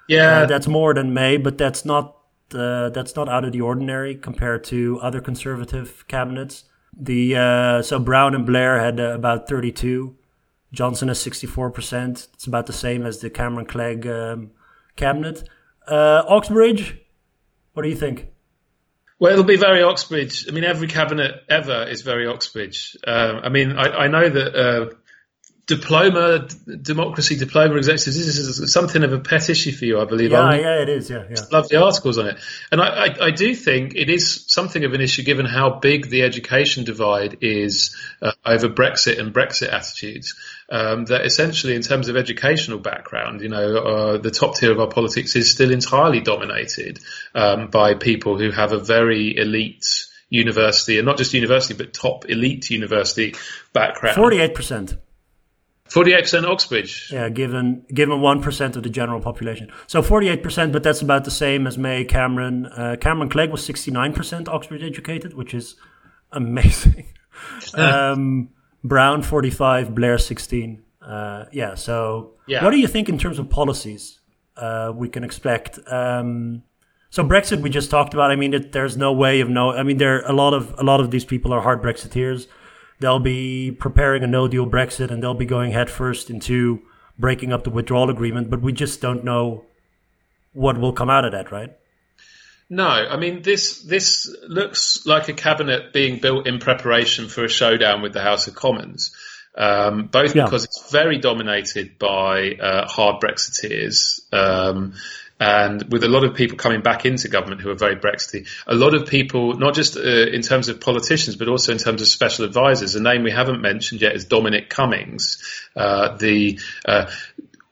Yeah, Uh, that's more than May, but that's not uh, that's not out of the ordinary compared to other conservative cabinets. The uh, so Brown and Blair had uh, about thirty-two. Johnson has sixty-four percent. It's about the same as the Cameron Clegg um, cabinet. Uh, Oxbridge, what do you think? Well, it'll be very Oxbridge. I mean, every cabinet ever is very Oxbridge. Um, I mean, I, I know that uh, diploma, d- democracy diploma executives, this is something of a pet issue for you, I believe. Yeah, Owen. yeah, it is. Yeah, yeah. lovely articles on it. And I, I, I do think it is something of an issue given how big the education divide is uh, over Brexit and Brexit attitudes. Um, that essentially, in terms of educational background, you know, uh, the top tier of our politics is still entirely dominated um, by people who have a very elite university, and not just university, but top elite university background. Forty-eight percent. 48% Oxbridge. Yeah, given given one percent of the general population. So forty-eight percent, but that's about the same as May Cameron. Uh, Cameron Clegg was sixty-nine percent Oxford educated, which is amazing. um, Brown forty-five, Blair sixteen. Uh, yeah. So, Yeah. what do you think in terms of policies uh, we can expect? Um, so Brexit, we just talked about. I mean, it, there's no way of no. I mean, there are a lot of a lot of these people are hard Brexiteers. They'll be preparing a no deal Brexit and they'll be going headfirst into breaking up the withdrawal agreement, but we just don't know what will come out of that, right? No, I mean this this looks like a cabinet being built in preparation for a showdown with the House of Commons. Um, both Yeah. because it's very dominated by uh, hard Brexiteers, um, and with a lot of people coming back into government who are very Brexity. A lot of people, not just uh, in terms of politicians, but also in terms of special advisors. A name we haven't mentioned yet is Dominic Cummings, uh, the uh,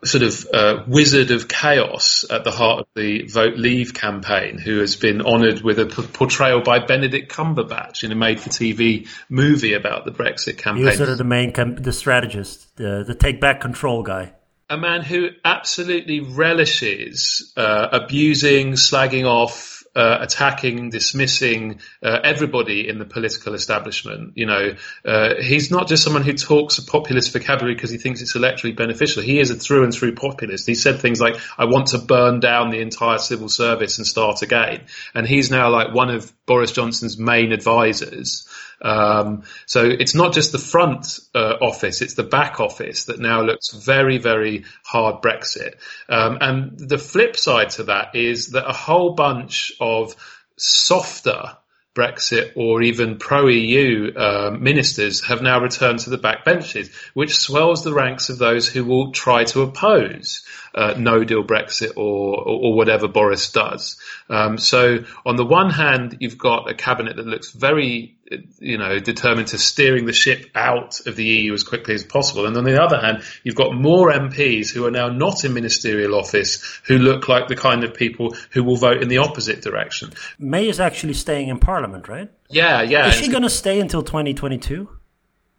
sort of uh, wizard of chaos at the heart of the Vote Leave campaign, who has been honoured with a p- portrayal by Benedict Cumberbatch in a made-for-TV movie about the Brexit campaign. He was sort of the main, com- the strategist, the, the take back control guy. a man who absolutely relishes uh, abusing, slagging off, uh, attacking, dismissing uh, everybody in the political establishment. You know, uh, he's not just someone who talks a populist vocabulary because he thinks it's electorally beneficial. He is a through and through populist. He said things like, "I want to burn down the entire civil service and start again," and he's now like one of Boris Johnson's main advisors. Um, so it's not just the front uh, office; it's the back office that now looks very, very hard Brexit. Um, and the flip side to that is that a whole bunch of softer Brexit or even pro-EU uh, ministers have now returned to the backbenches, which swells the ranks of those who will try to oppose uh, no-deal Brexit or, or, or whatever Boris does. Um, so on the one hand, you've got a cabinet that looks very, you know, determined to steering the ship out of the EU as quickly as possible. And on the other hand, you've got more MPs who are now not in ministerial office who look like the kind of people who will vote in the opposite direction. May is actually staying in Parliament, right? Yeah, yeah. Is she going to stay until 2022?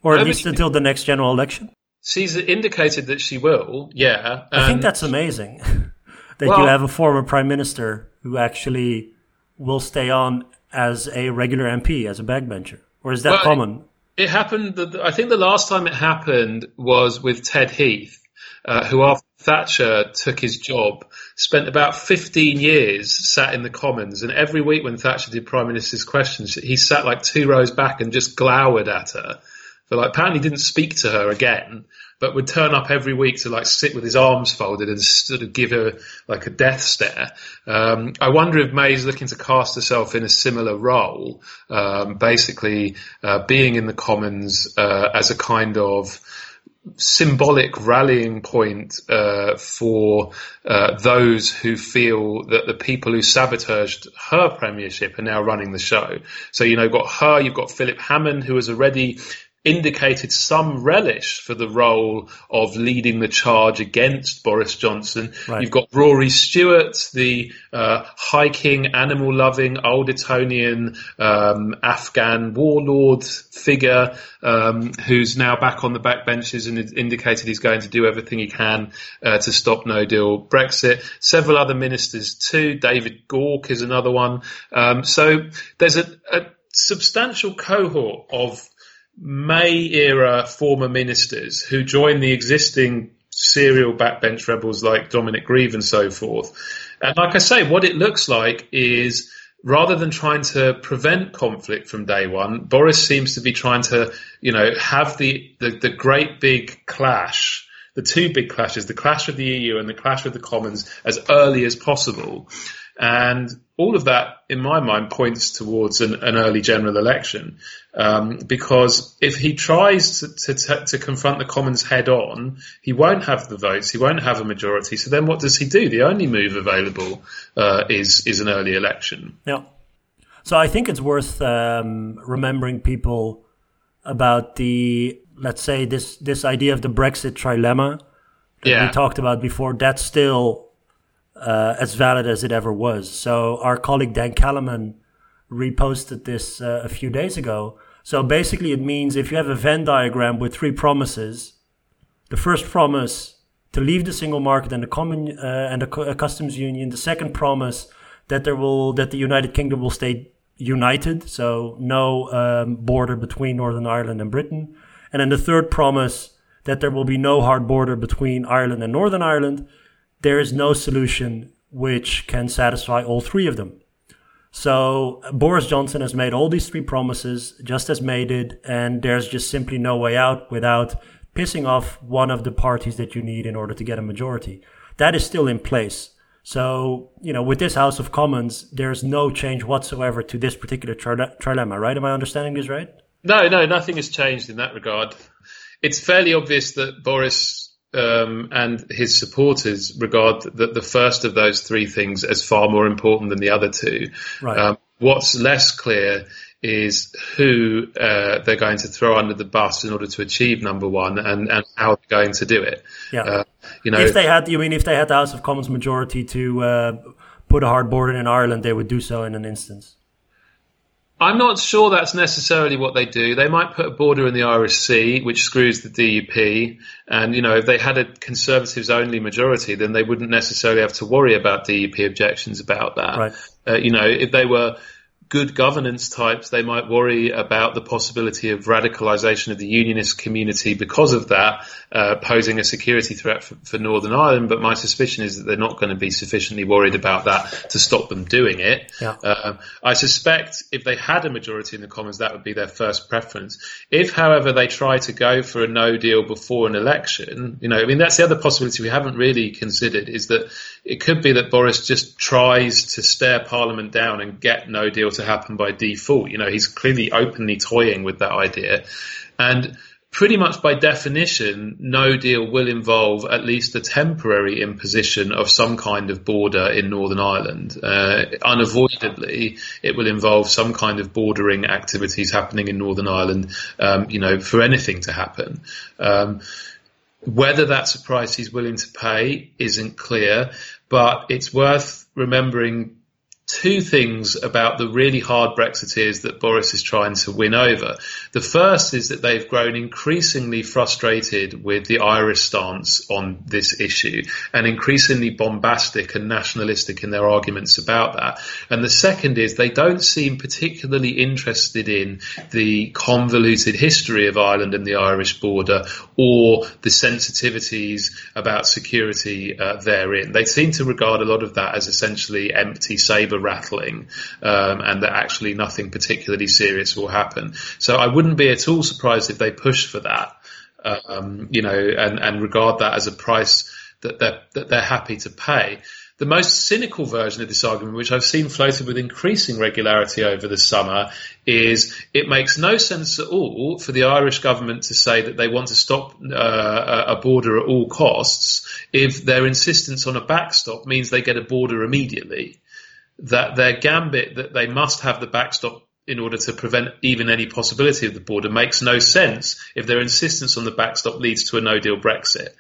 Or at No, but least until the next general election? She's indicated that she will, yeah. I think that's amazing. that Well- you have a former prime minister who actually will stay on as a regular MP, as a backbencher. Or is that Well, common? It happened. The, I think the last time it happened was with Ted Heath, uh, who after Thatcher took his job, spent about 15 years sat in the Commons, and every week when Thatcher did Prime Minister's questions, he sat like two rows back and just glowered at her. But like apparently didn't speak to her again, but would turn up every week to like sit with his arms folded and sort of give her like a death stare. Um, I wonder if May's looking to cast herself in a similar role, um, basically uh, being in the Commons uh, as a kind of symbolic rallying point uh, for uh, those who feel that the people who sabotaged her premiership are now running the show. So you know, you've got her, you've got Philip Hammond, who has already indicated some relish for the role of leading the charge against Boris Johnson. Right. You've got Rory Stewart, the uh, hiking, animal loving, old Etonian um, Afghan warlord figure um, who's now back on the backbenches and indicated he's going to do everything he can uh, to stop no deal Brexit. Several other ministers too. David Gauke is another one. Um, so there's a, a substantial cohort of May era former ministers who joined the existing serial backbench rebels like Dominic Grieve and so forth. And like I say, what it looks like is rather than trying to prevent conflict from day one, Boris seems to be trying to, you know, have the, the, the great big clash, the two big clashes, the clash of the EU and the clash of the Commons as early as possible. And all of that, in my mind, points towards an, an early general election. Um, because if he tries to, to, to, confront the Commons head on, he won't have the votes, he won't have a majority. So then what does he do? The only move available uh, is, is an early election. Yeah. So I think it's worth um, remembering people about the, let's say, this, this idea of the Brexit trilemma that yeah. we talked about before. That's still uh, as valid as it ever was. So our colleague Dan Kelemen reposted this uh, a few days ago. So basically, it means if you have a Venn diagram with three promises, the first promise to leave the single market and the common uh, and the customs union. The second promise that there will that the United Kingdom will stay united, so no um, border between Northern Ireland and Britain. And then the third promise that there will be no hard border between Ireland and Northern Ireland there is no solution which can satisfy all three of them. So Boris Johnson has made all these three promises, just as May did, and there's just simply no way out without pissing off one of the parties that you need in order to get a majority. That is still in place. So, you know, with this House of Commons, there's no change whatsoever to this particular tri- trilemma, right? Am I understanding this right? No, no, nothing has changed in that regard. It's fairly obvious that Boris um, and his supporters regard the, the, first of those three things as far more important than the other two. Right. Um, what's less clear is who uh, they're going to throw under the bus in order to achieve number one, and, and how they're going to do it. Yeah. Uh, you know, if they had, you mean, if they had the House of Commons majority to uh, put a hard border in Ireland, they would do so in an instance. I'm not sure that's necessarily what they do. They might put a border in the Irish Sea, which screws the DUP. And, you know, if they had a Conservatives only majority, then they wouldn't necessarily have to worry about DUP objections about that. Right. Uh, you know, if they were good governance types, they might worry about the possibility of radicalisation of the unionist community because of that, uh, posing a security threat for, for, Northern Ireland. But my suspicion is that they're not going to be sufficiently worried about that to stop them doing it. Yeah. Uh, I suspect if they had a majority in the Commons, that would be their first preference. If, however, they try to go for a no deal before an election, you know, I mean, that's the other possibility we haven't really considered is that it could be that Boris just tries to stare Parliament down and get no deal to happen by default. You know, he's clearly openly toying with that idea. And pretty much by definition, no deal will involve at least a temporary imposition of some kind of border in Northern Ireland. Uh, unavoidably, it will involve some kind of bordering activities happening in Northern Ireland, um, you know, for anything to happen. Um, whether that's a price he's willing to pay isn't clear, but it's worth remembering two things about the really hard Brexiteers that Boris is trying to win over. The first is that they've grown increasingly frustrated with the Irish stance on this issue and increasingly bombastic and nationalistic in their arguments about that. And the second is they don't seem particularly interested in the convoluted history of Ireland and the Irish border or the sensitivities about security uh, therein. They seem to regard a lot of that as essentially empty saber rattling, um, and that actually nothing particularly serious will happen. So I wouldn't be at all surprised if they push for that, um, you know, and, and regard that as a price that they're, that they're happy to pay. The most cynical version of this argument, which I've seen floated with increasing regularity over the summer, is it makes no sense at all for the Irish government to say that they want to stop uh, a border at all costs if their insistence on a backstop means they get a border immediately that their gambit that they must have the backstop in order to prevent even any possibility of the border makes no sense if their insistence on the backstop leads to a no deal Brexit.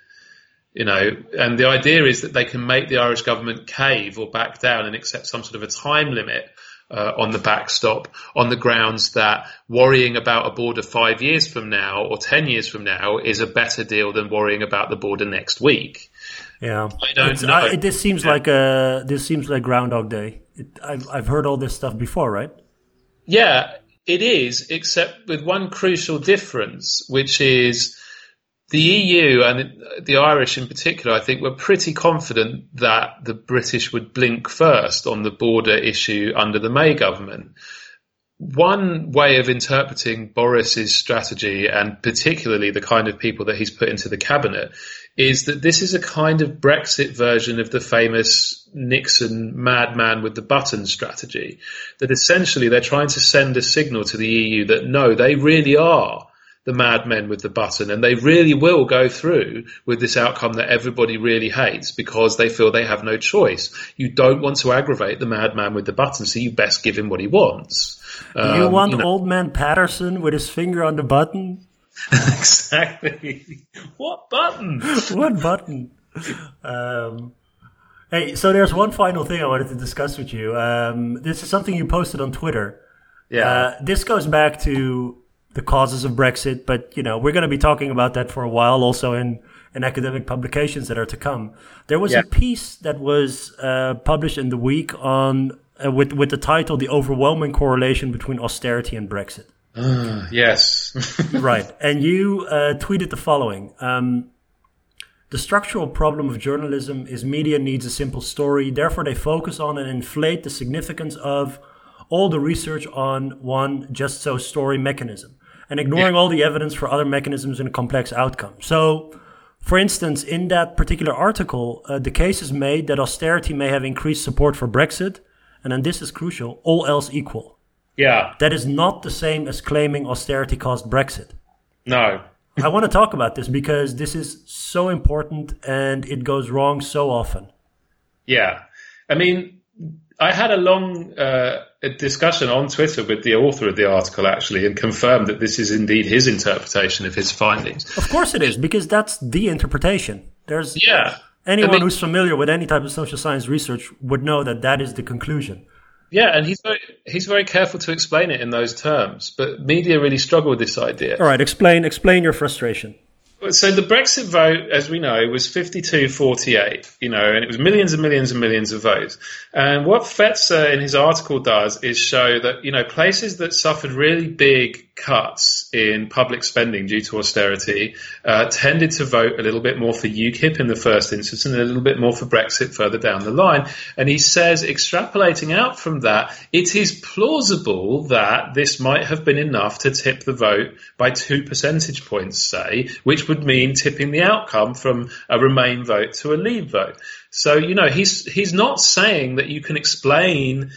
You know, and the idea is that they can make the Irish government cave or back down and accept some sort of a time limit uh, on the backstop on the grounds that worrying about a border five years from now or ten years from now is a better deal than worrying about the border next week. Yeah, I don't know. I, this seems yeah. like a this seems like Groundhog Day. It, I've I've heard all this stuff before, right? Yeah, it is, except with one crucial difference, which is the EU and the Irish in particular, I think, were pretty confident that the British would blink first on the border issue under the May government. One way of interpreting Boris's strategy, and particularly the kind of people that he's put into the cabinet, is that this is a kind of Brexit version of the famous Nixon madman with the button strategy. That essentially they're trying to send a signal to the EU that no, they really are the madmen with the button and they really will go through with this outcome that everybody really hates because they feel they have no choice. You don't want to aggravate the madman with the button, so you best give him what he wants. Um, you want you know, old man Patterson with his finger on the button? exactly. what button? what button? Um, hey, so there's one final thing I wanted to discuss with you. Um, this is something you posted on Twitter. Yeah. Uh, this goes back to the causes of Brexit, but you know we're going to be talking about that for a while, also in in academic publications that are to come. There was yeah. a piece that was uh, published in the week on uh, with with the title "The Overwhelming Correlation Between Austerity and Brexit." Uh, yes, right. And you uh, tweeted the following. Um, the structural problem of journalism is media needs a simple story. Therefore, they focus on and inflate the significance of all the research on one just so story mechanism and ignoring yeah. all the evidence for other mechanisms and complex outcomes. So, for instance, in that particular article, uh, the case is made that austerity may have increased support for Brexit, and then this is crucial, all else equal. Yeah. That is not the same as claiming austerity caused Brexit. No. I want to talk about this because this is so important and it goes wrong so often. Yeah. I mean, I had a long uh, discussion on Twitter with the author of the article actually, and confirmed that this is indeed his interpretation of his findings. Of course, it is because that's the interpretation. There's yeah. Anyone I mean, who's familiar with any type of social science research would know that that is the conclusion. Yeah, and he's very he's very careful to explain it in those terms. But media really struggle with this idea. All right, explain explain your frustration. So the Brexit vote, as we know, was 52-48, you know, and it was millions and millions and millions of votes. And what Fetzer in his article does is show that, you know, places that suffered really big cuts in public spending due to austerity uh, tended to vote a little bit more for UKIP in the first instance and a little bit more for Brexit further down the line. And he says, extrapolating out from that, it is plausible that this might have been enough to tip the vote by two percentage points, say, which would mean tipping the outcome from a Remain vote to a Leave vote. So, you know, he's, he's not saying that you can explain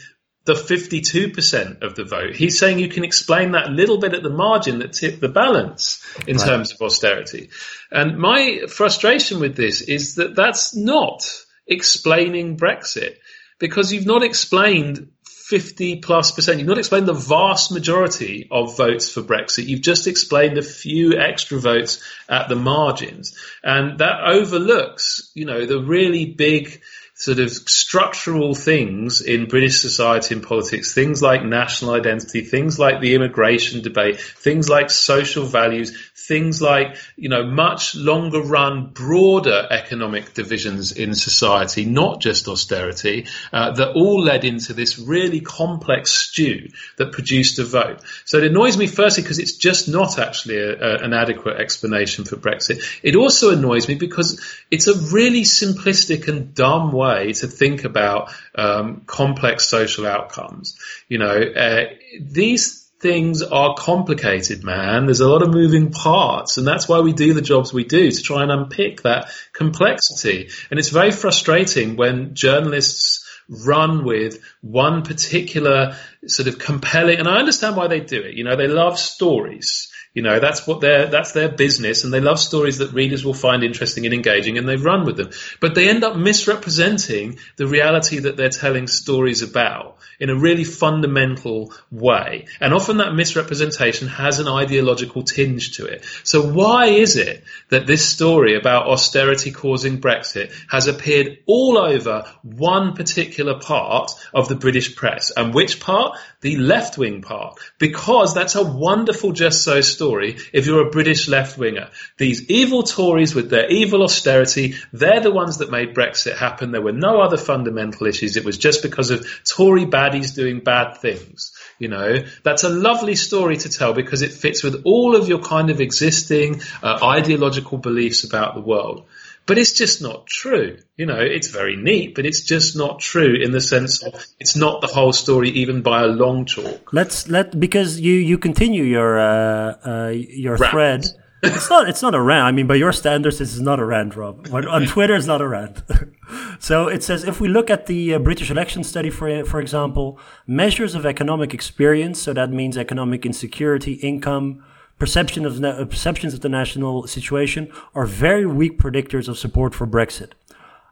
the 52% of the vote. He's saying you can explain that little bit at the margin that tipped the balance in right. terms of austerity. And my frustration with this is that that's not explaining Brexit because you've not explained 50 plus percent. You've not explained the vast majority of votes for Brexit. You've just explained a few extra votes at the margins. And that overlooks, you know, the really big sort of structural things in British society and politics, things like national identity, things like the immigration debate, things like social values, things like, you know, much longer run, broader economic divisions in society, not just austerity, uh, that all led into this really complex stew that produced a vote. So it annoys me firstly because it's just not actually a, a, an adequate explanation for Brexit. It also annoys me because it's a really simplistic and dumb way to think about um, complex social outcomes. You know, uh, these things are complicated, man. There's a lot of moving parts, and that's why we do the jobs we do to try and unpick that complexity. And it's very frustrating when journalists run with one particular sort of compelling, and I understand why they do it. You know, they love stories. You know, that's what their that's their business, and they love stories that readers will find interesting and engaging, and they run with them. But they end up misrepresenting the reality that they're telling stories about in a really fundamental way, and often that misrepresentation has an ideological tinge to it. So why is it that this story about austerity causing Brexit has appeared all over one particular part of the British press, and which part? The left wing part, because that's a wonderful just so story story if you're a British left winger. These evil Tories with their evil austerity, they're the ones that made Brexit happen. There were no other fundamental issues. It was just because of Tory baddies doing bad things. You know, that's a lovely story to tell because it fits with all of your kind of existing uh, ideological beliefs about the world. But it's just not true. You know, it's very neat, but it's just not true in the sense of it's not the whole story, even by a long chalk. Let's let because you you continue your uh, uh, your rant. thread. It's not it's not a rant. I mean, by your standards, this is not a rant, Rob. On Twitter, it's not a rant. so it says if we look at the uh, British election study, for for example, measures of economic experience, so that means economic insecurity, income perception of uh, perceptions of the national situation are very weak predictors of support for Brexit.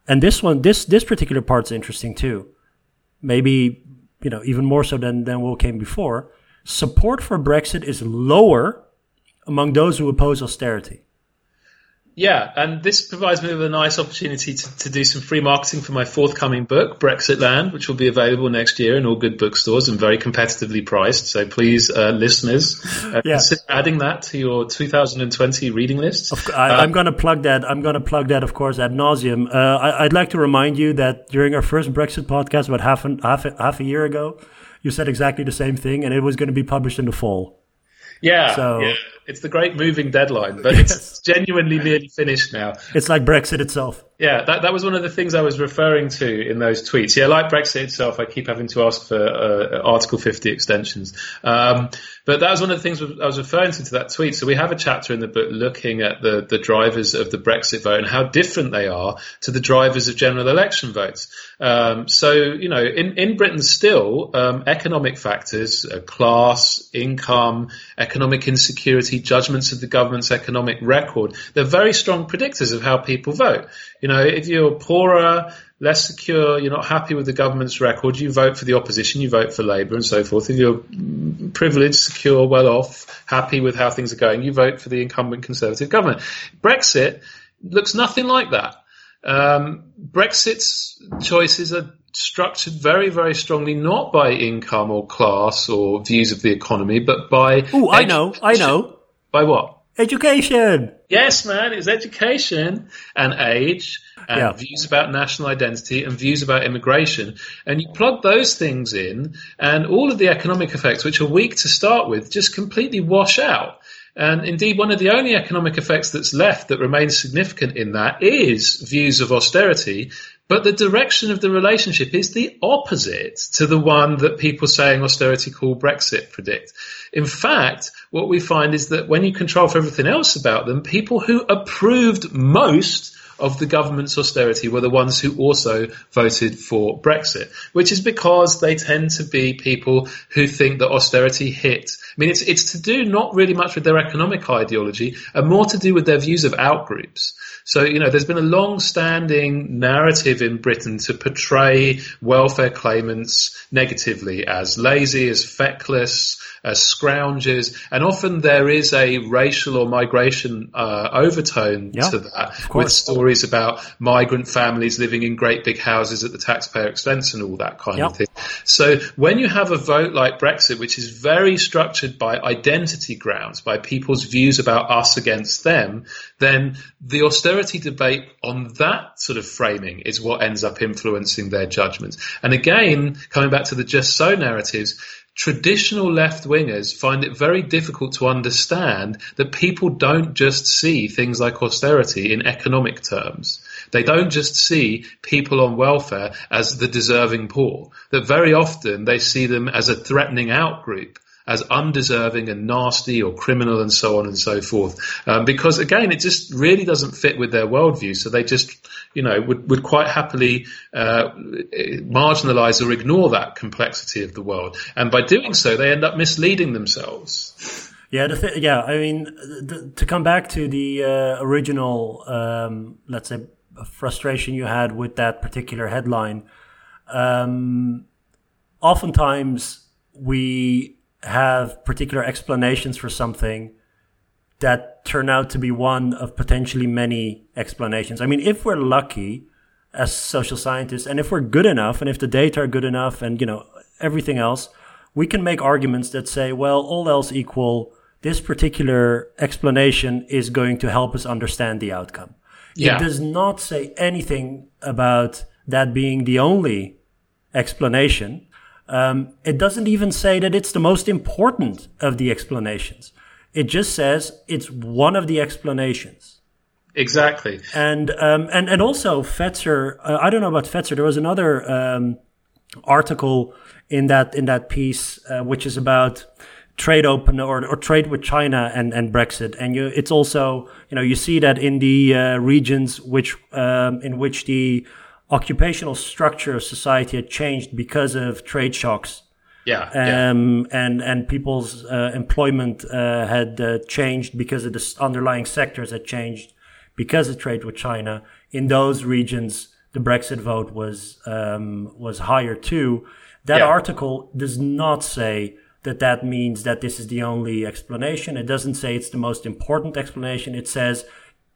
And this one, this this particular part's interesting too. Maybe you know even more so than than what came before. Support for Brexit is lower among those who oppose austerity. Yeah, and this provides me with a nice opportunity to, to do some free marketing for my forthcoming book, Brexit Land, which will be available next year in all good bookstores and very competitively priced. So please, uh, listeners, uh, yeah. consider adding that to your 2020 reading list. I, am uh, going to plug that. I'm going to plug that, of course, ad nauseum. Uh, I, would like to remind you that during our first Brexit podcast, about half, an, half, half a year ago, you said exactly the same thing, and it was going to be published in the fall. Yeah, so, yeah. It's the great moving deadline, but yes. it's genuinely nearly finished now. It's like Brexit itself. Yeah, that, that was one of the things I was referring to in those tweets. Yeah, like Brexit itself, I keep having to ask for uh, Article 50 extensions. Um, but that was one of the things I was referring to to that tweet. So we have a chapter in the book looking at the, the drivers of the Brexit vote and how different they are to the drivers of general election votes. Um, so, you know, in, in Britain still, um, economic factors, uh, class, income, economic insecurity, judgments of the government's economic record, they're very strong predictors of how people vote. You know, if you're poorer, less secure, you're not happy with the government's record, you vote for the opposition, you vote for Labour and so forth. If you're privileged, secure, well off, happy with how things are going, you vote for the incumbent Conservative government. Brexit looks nothing like that. Um, Brexit's choices are structured very, very strongly not by income or class or views of the economy, but by. Oh, I know, I know. By what? Education. Yes, man, it's education and age and yeah. views about national identity and views about immigration. And you plug those things in, and all of the economic effects, which are weak to start with, just completely wash out. And indeed, one of the only economic effects that's left that remains significant in that is views of austerity. But the direction of the relationship is the opposite to the one that people saying austerity call Brexit predict. In fact, what we find is that when you control for everything else about them, people who approved most of the government's austerity were the ones who also voted for Brexit, which is because they tend to be people who think that austerity hit. I mean, it's, it's to do not really much with their economic ideology and more to do with their views of outgroups. So, you know, there's been a long standing narrative in Britain to portray welfare claimants negatively as lazy, as feckless, as scroungers, and often there is a racial or migration uh, overtone yeah, to that, with stories about migrant families living in great big houses at the taxpayer expense and all that kind yep. of thing. So when you have a vote like Brexit, which is very structured by identity grounds, by people's views about us against them, then the austerity debate on that sort of framing is what ends up influencing their judgments. And again, coming back to the just so narratives, traditional left wingers find it very difficult to understand that people don't just see things like austerity in economic terms. They don't just see people on welfare as the deserving poor. That very often they see them as a threatening outgroup as undeserving and nasty or criminal and so on and so forth. Um, because again, it just really doesn't fit with their worldview. So they just, you know, would, would quite happily uh, marginalize or ignore that complexity of the world. And by doing so, they end up misleading themselves. Yeah, th- yeah. I mean, the, to come back to the uh, original, um, let's say, frustration you had with that particular headline. Um, oftentimes, we have particular explanations for something that turn out to be one of potentially many explanations. I mean, if we're lucky as social scientists, and if we're good enough, and if the data are good enough, and you know everything else, we can make arguments that say, well, all else equal, this particular explanation is going to help us understand the outcome. Yeah. It does not say anything about that being the only explanation. Um, it doesn't even say that it's the most important of the explanations. It just says it's one of the explanations. Exactly. And um, and and also Fetzer. Uh, I don't know about Fetzer. There was another um, article in that in that piece uh, which is about trade open or, or trade with China and, and Brexit. And you, it's also you know you see that in the uh, regions which um, in which the occupational structure of society had changed because of trade shocks. Yeah, um, yeah. and and people's uh, employment uh, had uh, changed because of the underlying sectors had changed because of trade with China. In those regions, the Brexit vote was um, was higher too. That yeah. article does not say that that means that this is the only explanation. It doesn't say it's the most important explanation. It says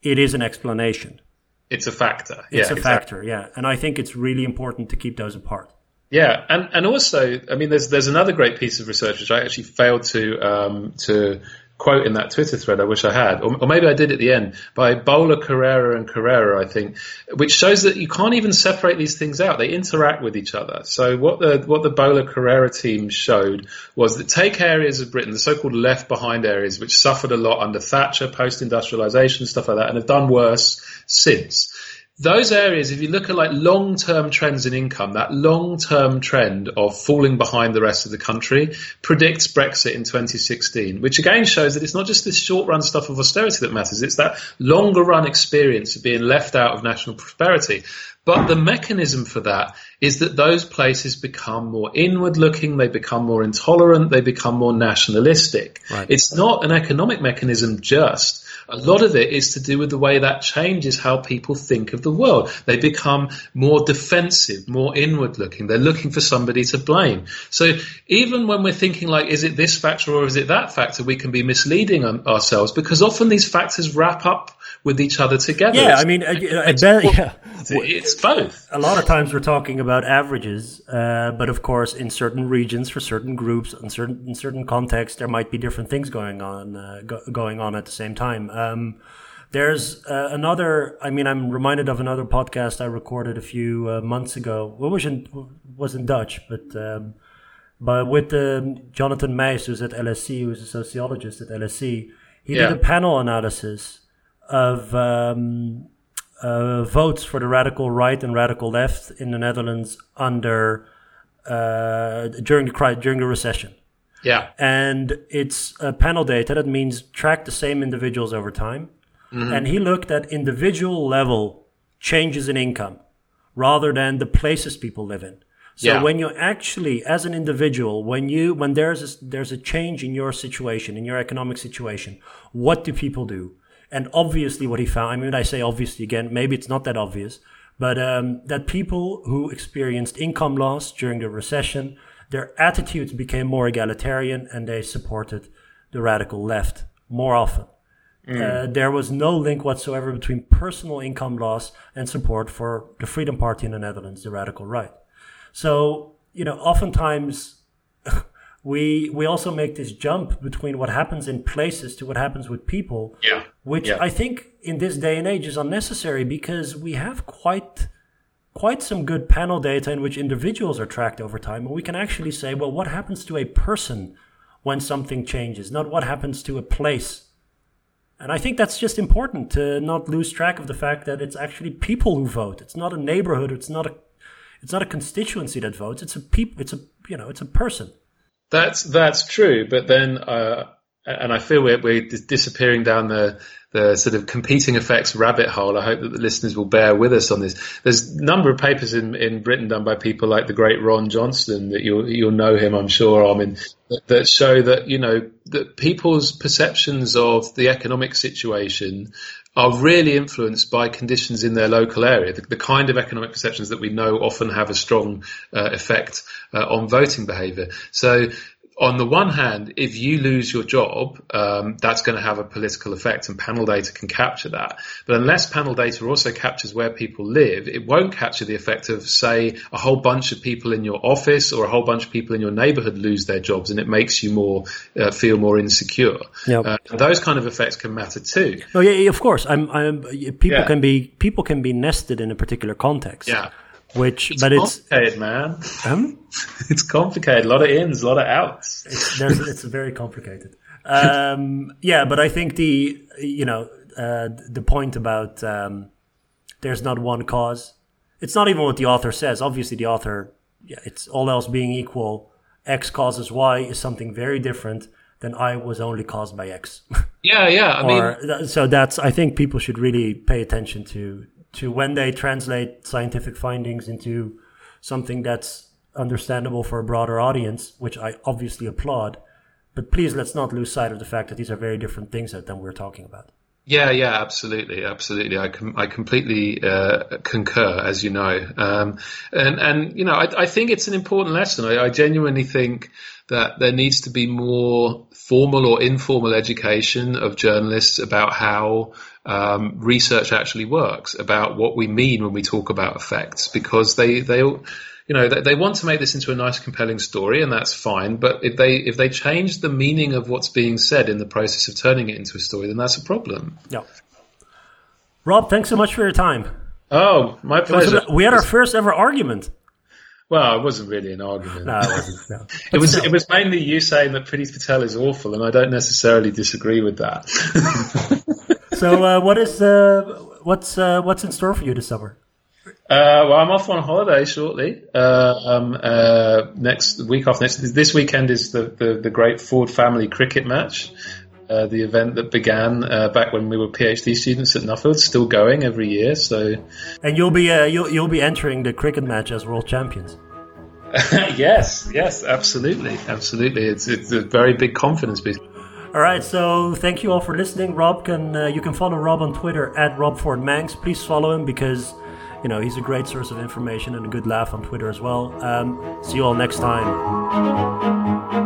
it is an explanation. It's a factor. It's yeah, a exactly. factor. Yeah, and I think it's really important to keep those apart. Yeah, and and also, I mean, there's there's another great piece of research which I actually failed to um, to quote in that Twitter thread. I wish I had, or, or, maybe I did at the end by Bowler, Carrera, and Carrera. I think, which shows that you can't even separate these things out; they interact with each other. So what the what the Bowler Carrera team showed was that take areas of Britain, the so-called left behind areas, which suffered a lot under Thatcher, post-industrialization, stuff like that, and have done worse since those areas, if you look at like long-term trends in income, that long-term trend of falling behind the rest of the country predicts Brexit in 2016, which again shows that it's not just this short-run stuff of austerity that matters. It's that longer-run experience of being left out of national prosperity. But the mechanism for that is that those places become more inward looking, they become more intolerant, they become more nationalistic. Right. It's not an economic mechanism just. A lot of it is to do with the way that changes how people think of the world. They become more defensive, more inward looking. They're looking for somebody to blame. So even when we're thinking like, is it this factor or is it that factor, we can be misleading ourselves because often these factors wrap up with each other together. Yeah, I mean, I, I bet, yeah. It's both. A lot of times we're talking about averages, uh, but of course, in certain regions, for certain groups, in certain in certain contexts, there might be different things going on uh, go, going on at the same time. Um, there's uh, another. I mean, I'm reminded of another podcast I recorded a few uh, months ago. It was in was in Dutch, but. Um, but with um, Jonathan Mijs, who's at LSE, who's a sociologist at LSE, he yeah. did a panel analysis of um, uh, votes for the radical right and radical left in the Netherlands under uh, during the during the recession. Yeah, and it's uh, panel data. That means track the same individuals over time, mm-hmm. and he looked at individual level changes in income rather than the places people live in. So yeah. when you actually, as an individual, when you when there's a, there's a change in your situation, in your economic situation, what do people do? And obviously, what he found, I mean, I say obviously again, maybe it's not that obvious, but um, that people who experienced income loss during the recession, their attitudes became more egalitarian and they supported the radical left more often. Mm. Uh, there was no link whatsoever between personal income loss and support for the Freedom Party in the Netherlands, the radical right. So, you know, oftentimes we we also make this jump between what happens in places to what happens with people yeah. which yeah. i think in this day and age is unnecessary because we have quite quite some good panel data in which individuals are tracked over time and we can actually say well what happens to a person when something changes not what happens to a place? And i think that's just important to not lose track of the fact that it's actually people who vote. It's not a neighborhood. It's not a it's not a constituency that votes. It's a people it's a you know it's a person that's that's true, but then, uh, and I feel we're, we're disappearing down the the sort of competing effects rabbit hole. I hope that the listeners will bear with us on this. There's a number of papers in, in Britain done by people like the great Ron Johnston that you'll you'll know him, I'm sure, I mean, that, that show that you know that people's perceptions of the economic situation are really influenced by conditions in their local area, the, the, kind of economic perceptions that we know often have a strong uh, effect uh, on voting behaviour. So on the one hand, if you lose your job, um, that's going to have a political effect, and panel data can capture that. But unless panel data also captures where people live, it won't capture the effect of, say, a whole bunch of people in your office or a whole bunch of people in your neighbourhood lose their jobs, and it makes you more uh, feel more insecure. Yep. Uh, those kind of effects can matter too. Oh yeah, of course. I'm, I'm people yeah. can be people can be nested in a particular context. Yeah. Which, it's but it's complicated, man. Um? it's complicated. A lot of ins, a lot of outs. It's, it's very complicated. Um, yeah, but I think the you know uh, the point about um, there's not one cause. It's not even what the author says. Obviously, the author, yeah, it's all else being equal, X causes Y is something very different than I was only caused by X. Yeah, yeah. I or, mean, so that's I think people should really pay attention to to when they translate scientific findings into something that's understandable for a broader audience, which I obviously applaud. But please let's not lose sight of the fact that these are very different things than we're talking about. Yeah, yeah, absolutely, absolutely. I com- I completely uh, concur, as you know, um, and and you know, I, I think it's an important lesson. I, I genuinely think that there needs to be more formal or informal education of journalists about how um, research actually works, about what we mean when we talk about effects, because they they you know they, they want to make this into a nice, compelling story, and that's fine. But if they if they change the meaning of what's being said in the process of turning it into a story, then that's a problem. Yeah. Rob, thanks so much for your time. Oh, my pleasure. we had our first ever argument. Well, it wasn't really an argument. No, it wasn't. No. it was. It was mainly you saying that Priti Patel is awful, and I don't necessarily disagree with that. so, uh, what is uh, what's uh, what's in store for you this summer? Uh, well, I'm off on holiday shortly. Uh, um, uh, next week off next. This weekend is the, the, the great Ford family cricket match. Uh, the event that began uh, back when we were PhD students at Nuffield, still going every year. So, and you'll be uh, you'll you'll be entering the cricket match as world champions. yes, yes, absolutely, absolutely. It's it's a very big confidence boost. All right, so thank you all for listening. Rob can uh, you can follow Rob on Twitter at RobFordMancs. Please follow him because you know he's a great source of information and a good laugh on Twitter as well. Um, see you all next time.